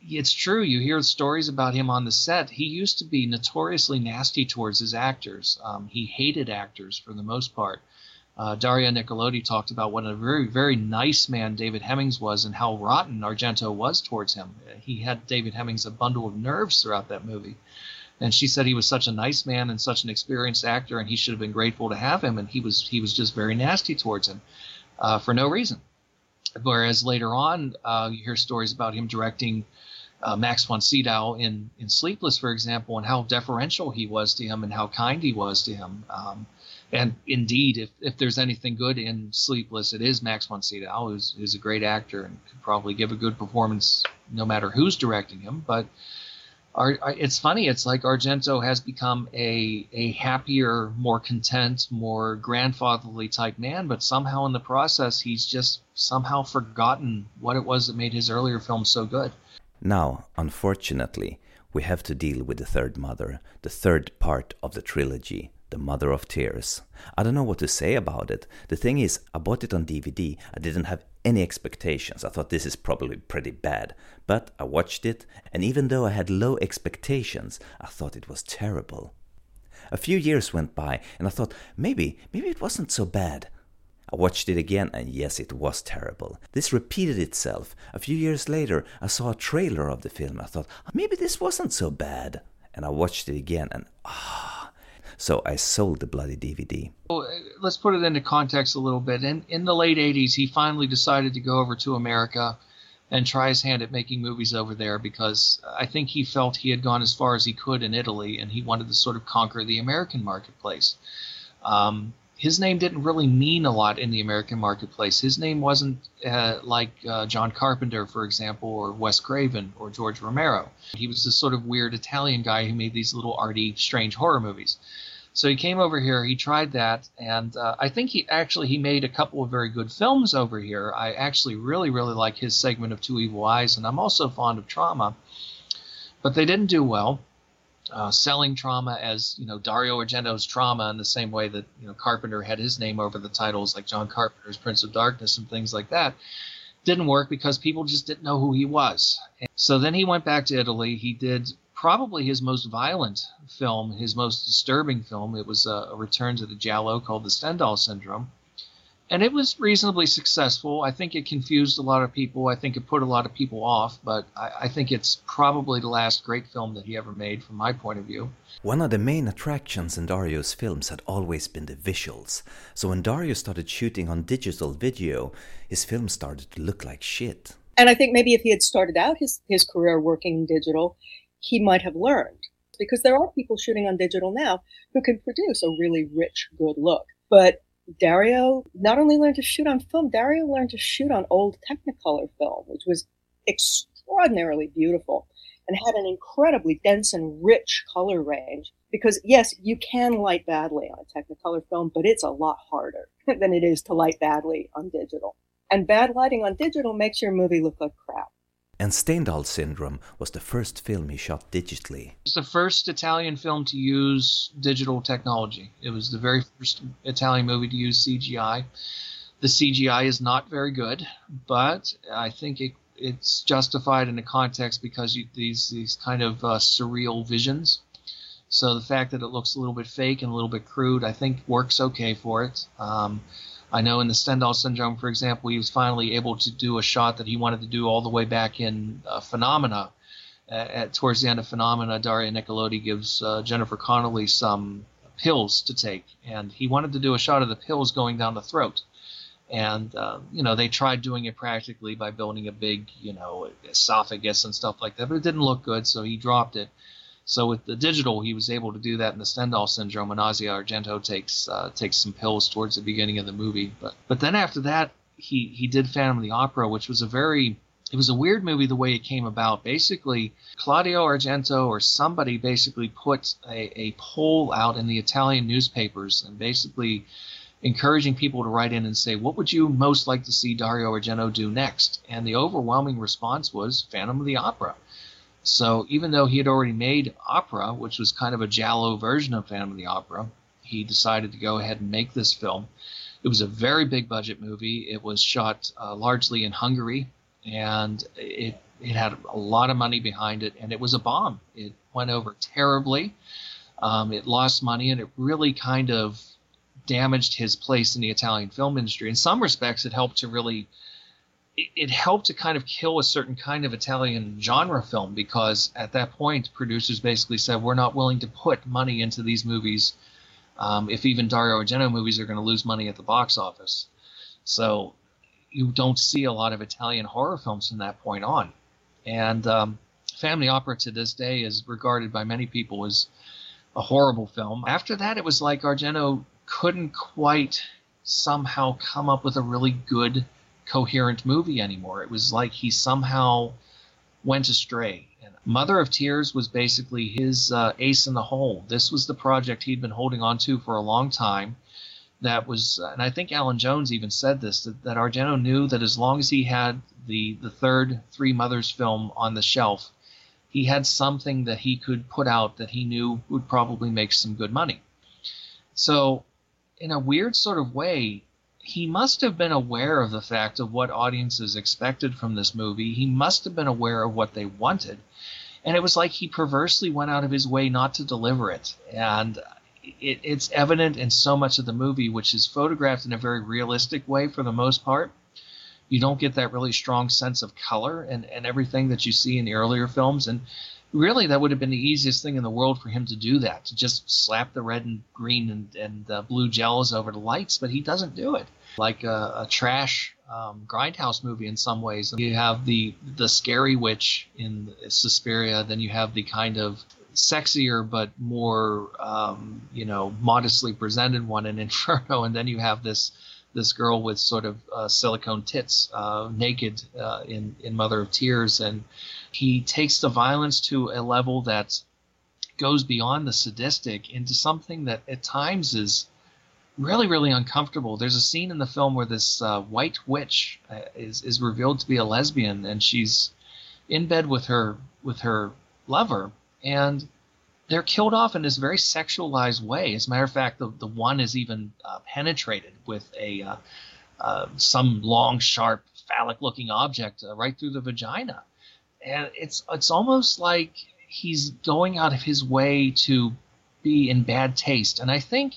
it's true. You hear stories about him on the set. He used to be notoriously nasty towards his actors. Um, he hated actors for the most part. Uh, Daria Nicolodi talked about what a very, very nice man David Hemmings was and how rotten Argento was towards him. He had David Hemmings a bundle of nerves throughout that movie. And she said he was such a nice man and such an experienced actor, and he should have been grateful to have him. And he was he was just very nasty towards him uh, for no reason. Whereas later on, uh, you hear stories about him directing uh, Max von Sydow in in Sleepless, for example, and how deferential he was to him and how kind he was to him. Um, and indeed, if, if there's anything good in Sleepless, it is Max von Sydow, who's, who's a great actor and could probably give a good performance no matter who's directing him. But it's funny. It's like Argento has become a a happier, more content, more grandfatherly type man, but somehow in the process, he's just somehow forgotten what it was that made his earlier films so good. Now, unfortunately, we have to deal with the third mother, the third part of the trilogy, the Mother of Tears. I don't know what to say about it. The thing is, I bought it on DVD. I didn't have any expectations. I thought this is probably pretty bad. But I watched it, and even though I had low expectations, I thought it was terrible. A few years went by, and I thought maybe, maybe it wasn't so bad. I watched it again, and yes, it was terrible. This repeated itself. A few years later, I saw a trailer of the film. I thought, maybe this wasn't so bad. And I watched it again, and ah. So I sold the bloody DVD. Well, let's put it into context a little bit. In, in the late 80s, he finally decided to go over to America and try his hand at making movies over there because I think he felt he had gone as far as he could in Italy and he wanted to sort of conquer the American marketplace. Um, his name didn't really mean a lot in the American marketplace. His name wasn't uh, like uh, John Carpenter, for example, or Wes Craven or George Romero. He was this sort of weird Italian guy who made these little arty, strange horror movies. So he came over here. He tried that, and uh, I think he actually he made a couple of very good films over here. I actually really really like his segment of Two Evil Eyes, and I'm also fond of Trauma, but they didn't do well. Uh, selling trauma as you know Dario Argento's trauma in the same way that you know Carpenter had his name over the titles like John Carpenter's Prince of Darkness and things like that didn't work because people just didn't know who he was. And so then he went back to Italy. He did probably his most violent film, his most disturbing film. It was a, a return to the Giallo called The Stendhal Syndrome. And it was reasonably successful. I think it confused a lot of people. I think it put a lot of people off, but I, I think it's probably the last great film that he ever made from my point of view. One of the main attractions in Dario's films had always been the visuals. So when Dario started shooting on digital video, his films started to look like shit. And I think maybe if he had started out his, his career working digital, he might have learned. Because there are people shooting on digital now who can produce a really rich, good look. But Dario not only learned to shoot on film, Dario learned to shoot on old Technicolor film, which was extraordinarily beautiful and had an incredibly dense and rich color range. Because yes, you can light badly on a Technicolor film, but it's a lot harder than it is to light badly on digital. And bad lighting on digital makes your movie look like crap. And Stendhal Syndrome was the first film he shot digitally. It was the first Italian film to use digital technology. It was the very first Italian movie to use CGI. The CGI is not very good, but I think it, it's justified in the context because you, these these kind of uh, surreal visions. So the fact that it looks a little bit fake and a little bit crude, I think, works okay for it. Um, I know in the Stendhal syndrome, for example, he was finally able to do a shot that he wanted to do all the way back in uh, Phenomena. At, towards the end of Phenomena, Daria Nicolodi gives uh, Jennifer Connelly some pills to take, and he wanted to do a shot of the pills going down the throat. And uh, you know they tried doing it practically by building a big, you know, esophagus and stuff like that, but it didn't look good, so he dropped it. So with the digital, he was able to do that in the Stendhal syndrome, and Asia Argento takes uh, takes some pills towards the beginning of the movie. But but then after that, he he did Phantom of the Opera, which was a very it was a weird movie the way it came about. Basically, Claudio Argento or somebody basically put a, a poll out in the Italian newspapers and basically encouraging people to write in and say, what would you most like to see Dario Argento do next? And the overwhelming response was Phantom of the Opera. So even though he had already made Opera, which was kind of a giallo version of Phantom of the Opera, he decided to go ahead and make this film. It was a very big budget movie. It was shot uh, largely in Hungary, and it it had a lot of money behind it, and it was a bomb. It went over terribly. Um, it lost money, and it really kind of damaged his place in the Italian film industry. In some respects, it helped to really it, helped to kind of kill a certain kind of Italian genre film because at that point, producers basically said, we're not willing to put money into these movies um, if even Dario Argento movies are going to lose money at the box office. So you don't see a lot of Italian horror films from that point on. And um, Family Opera to this day is regarded by many people as a horrible film. After that, it was like Argento couldn't quite somehow come up with a really good coherent movie anymore. It was like he somehow went astray. And Mother of Tears was basically his uh, ace in the hole. This was the project he'd been holding on to for a long time. That was, and I think Alan Jones even said this that, that Argento knew that as long as he had the the third Three Mothers film on the shelf, he had something that he could put out that he knew would probably make some good money. So, in a weird sort of way, he must have been aware of the fact of what audiences expected from this movie. He must have been aware of what they wanted. And it was like he perversely went out of his way not to deliver it. And it, it's evident in so much of the movie, which is photographed in a very realistic way for the most part. You don't get that really strong sense of color and, and everything that you see in the earlier films. And really that would have been the easiest thing in the world for him to do that to just slap the red and green and, and blue gels over the lights but he doesn't do it like a, a trash um, grindhouse movie in some ways. You have the the scary witch in Suspiria then you have the kind of sexier but more um, you know modestly presented one in Inferno and then you have this this girl with sort of uh, silicone tits uh, naked uh, in in Mother of Tears and he takes the violence to a level that goes beyond the sadistic into something that at times is really, really uncomfortable. There's a scene in the film where this uh, white witch uh, is is revealed to be a lesbian, and she's in bed with her with her lover, and they're killed off in this very sexualized way. As a matter of fact, the the one is even uh, penetrated with a uh, uh, some long, sharp, phallic-looking object uh, right through the vagina and it's it's almost like he's going out of his way to be in bad taste. And I think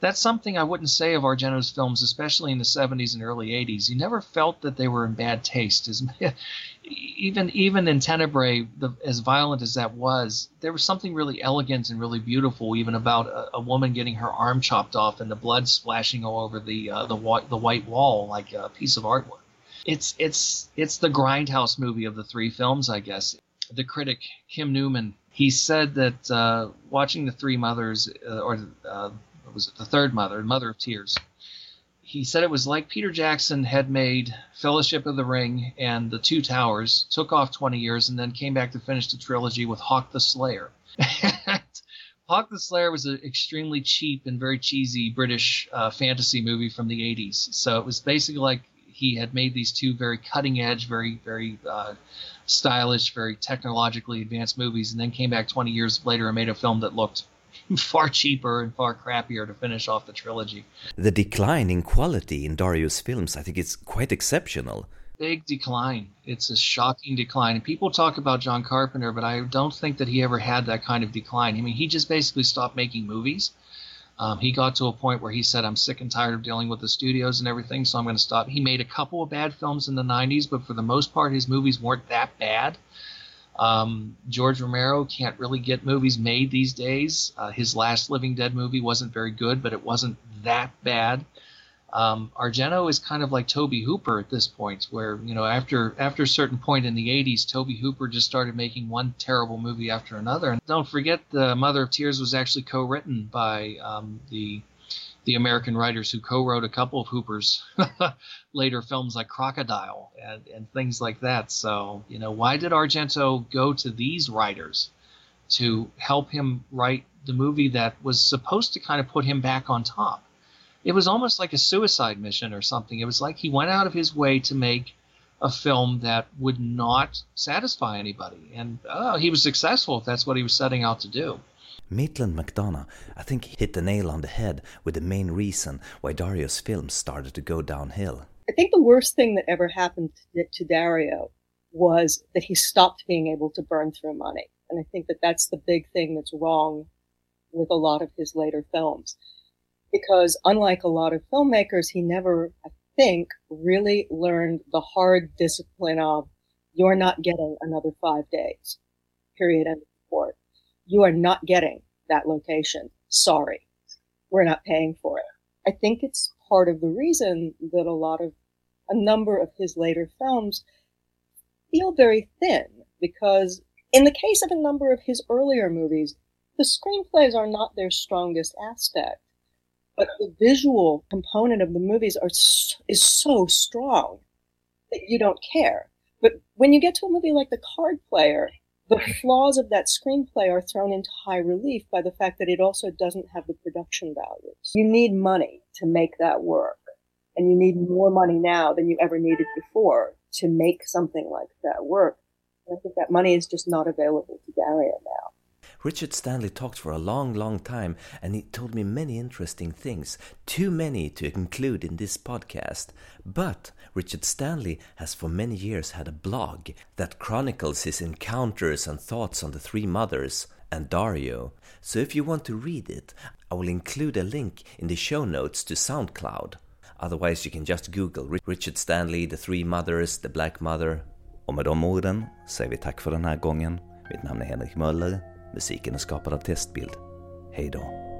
that's something I wouldn't say of Argento's films, especially in the 70s and early 80s. You never felt that they were in bad taste. As, even even in Tenebrae, the, as violent as that was, there was something really elegant and really beautiful, even about a, a woman getting her arm chopped off and the blood splashing all over the uh, the white the white wall like a piece of artwork it's it's it's the grindhouse movie of the three films, I guess. The critic Kim Newman he said that uh, watching the three mothers uh, or uh, was it the third mother, Mother of Tears, he said it was like Peter Jackson had made Fellowship of the Ring and The Two Towers, took off 20 years, and then came back to finish the trilogy with Hawk the Slayer. Hawk the Slayer was an extremely cheap and very cheesy British uh, fantasy movie from the 80s. So it was basically like he had made these two very cutting edge, very, very uh, stylish, very technologically advanced movies, and then came back 20 years later and made a film that looked far cheaper and far crappier to finish off the trilogy. The decline in quality in Dario's films, I think it's quite exceptional. Big decline. It's a shocking decline. And people talk about John Carpenter, but I don't think that he ever had that kind of decline. I mean, he just basically stopped making movies. Um, he got to a point where he said, I'm sick and tired of dealing with the studios and everything, so I'm going to stop. He made a couple of bad films in the 90s, but for the most part, his movies weren't that bad. Um, George Romero can't really get movies made these days. Uh, his last Living Dead movie wasn't very good, but it wasn't that bad. Um, Argento is kind of like Tobe Hooper at this point, where you know after after a certain point in the '80s, Tobe Hooper just started making one terrible movie after another. And don't forget, the Mother of Tears was actually co-written by um, the the American writers who co-wrote a couple of Hooper's later films like Crocodile and, and things like that. So, you know, why did Argento go to these writers to help him write the movie that was supposed to kind of put him back on top? It was almost like a suicide mission or something. It was like he went out of his way to make a film that would not satisfy anybody. And oh, he was successful if that's what he was setting out to do. Maitland McDonagh, I think, hit the nail on the head with the main reason why Dario's films started to go downhill. I think the worst thing that ever happened to Dario was that he stopped being able to burn through money. And I think that that's the big thing that's wrong with a lot of his later films. Because unlike a lot of filmmakers, he never, I think, really learned the hard discipline of you're not getting another five days, period, end of report you are not getting that location. Sorry. We're not paying for it. I think it's part of the reason that a lot of, a number of his later films feel very thin because in the case of a number of his earlier movies, the screenplays are not their strongest aspect, but the visual component of the movies are, is so strong that you don't care. But when you get to a movie like The Card Player, the flaws of that screenplay are thrown into high relief by the fact that it also doesn't have the production values. You need money to make that work. And you need more money now than you ever needed before to make something like that work. And I think that money is just not available to Dario now. Richard Stanley talked for a long, long time and he told me many interesting things, too many to include in this podcast. But Richard Stanley has for many years had a blog that chronicles his encounters and thoughts on the three mothers and Dario. So if you want to read it, I will include a link in the show notes to SoundCloud. Otherwise you can just google Richard Stanley, The Three Mothers, The Black Mother. Och med de orden säger vi tack för den här gången. Mitt namn är Henrik Möller Musiken är skapad av Testbild. Hej då.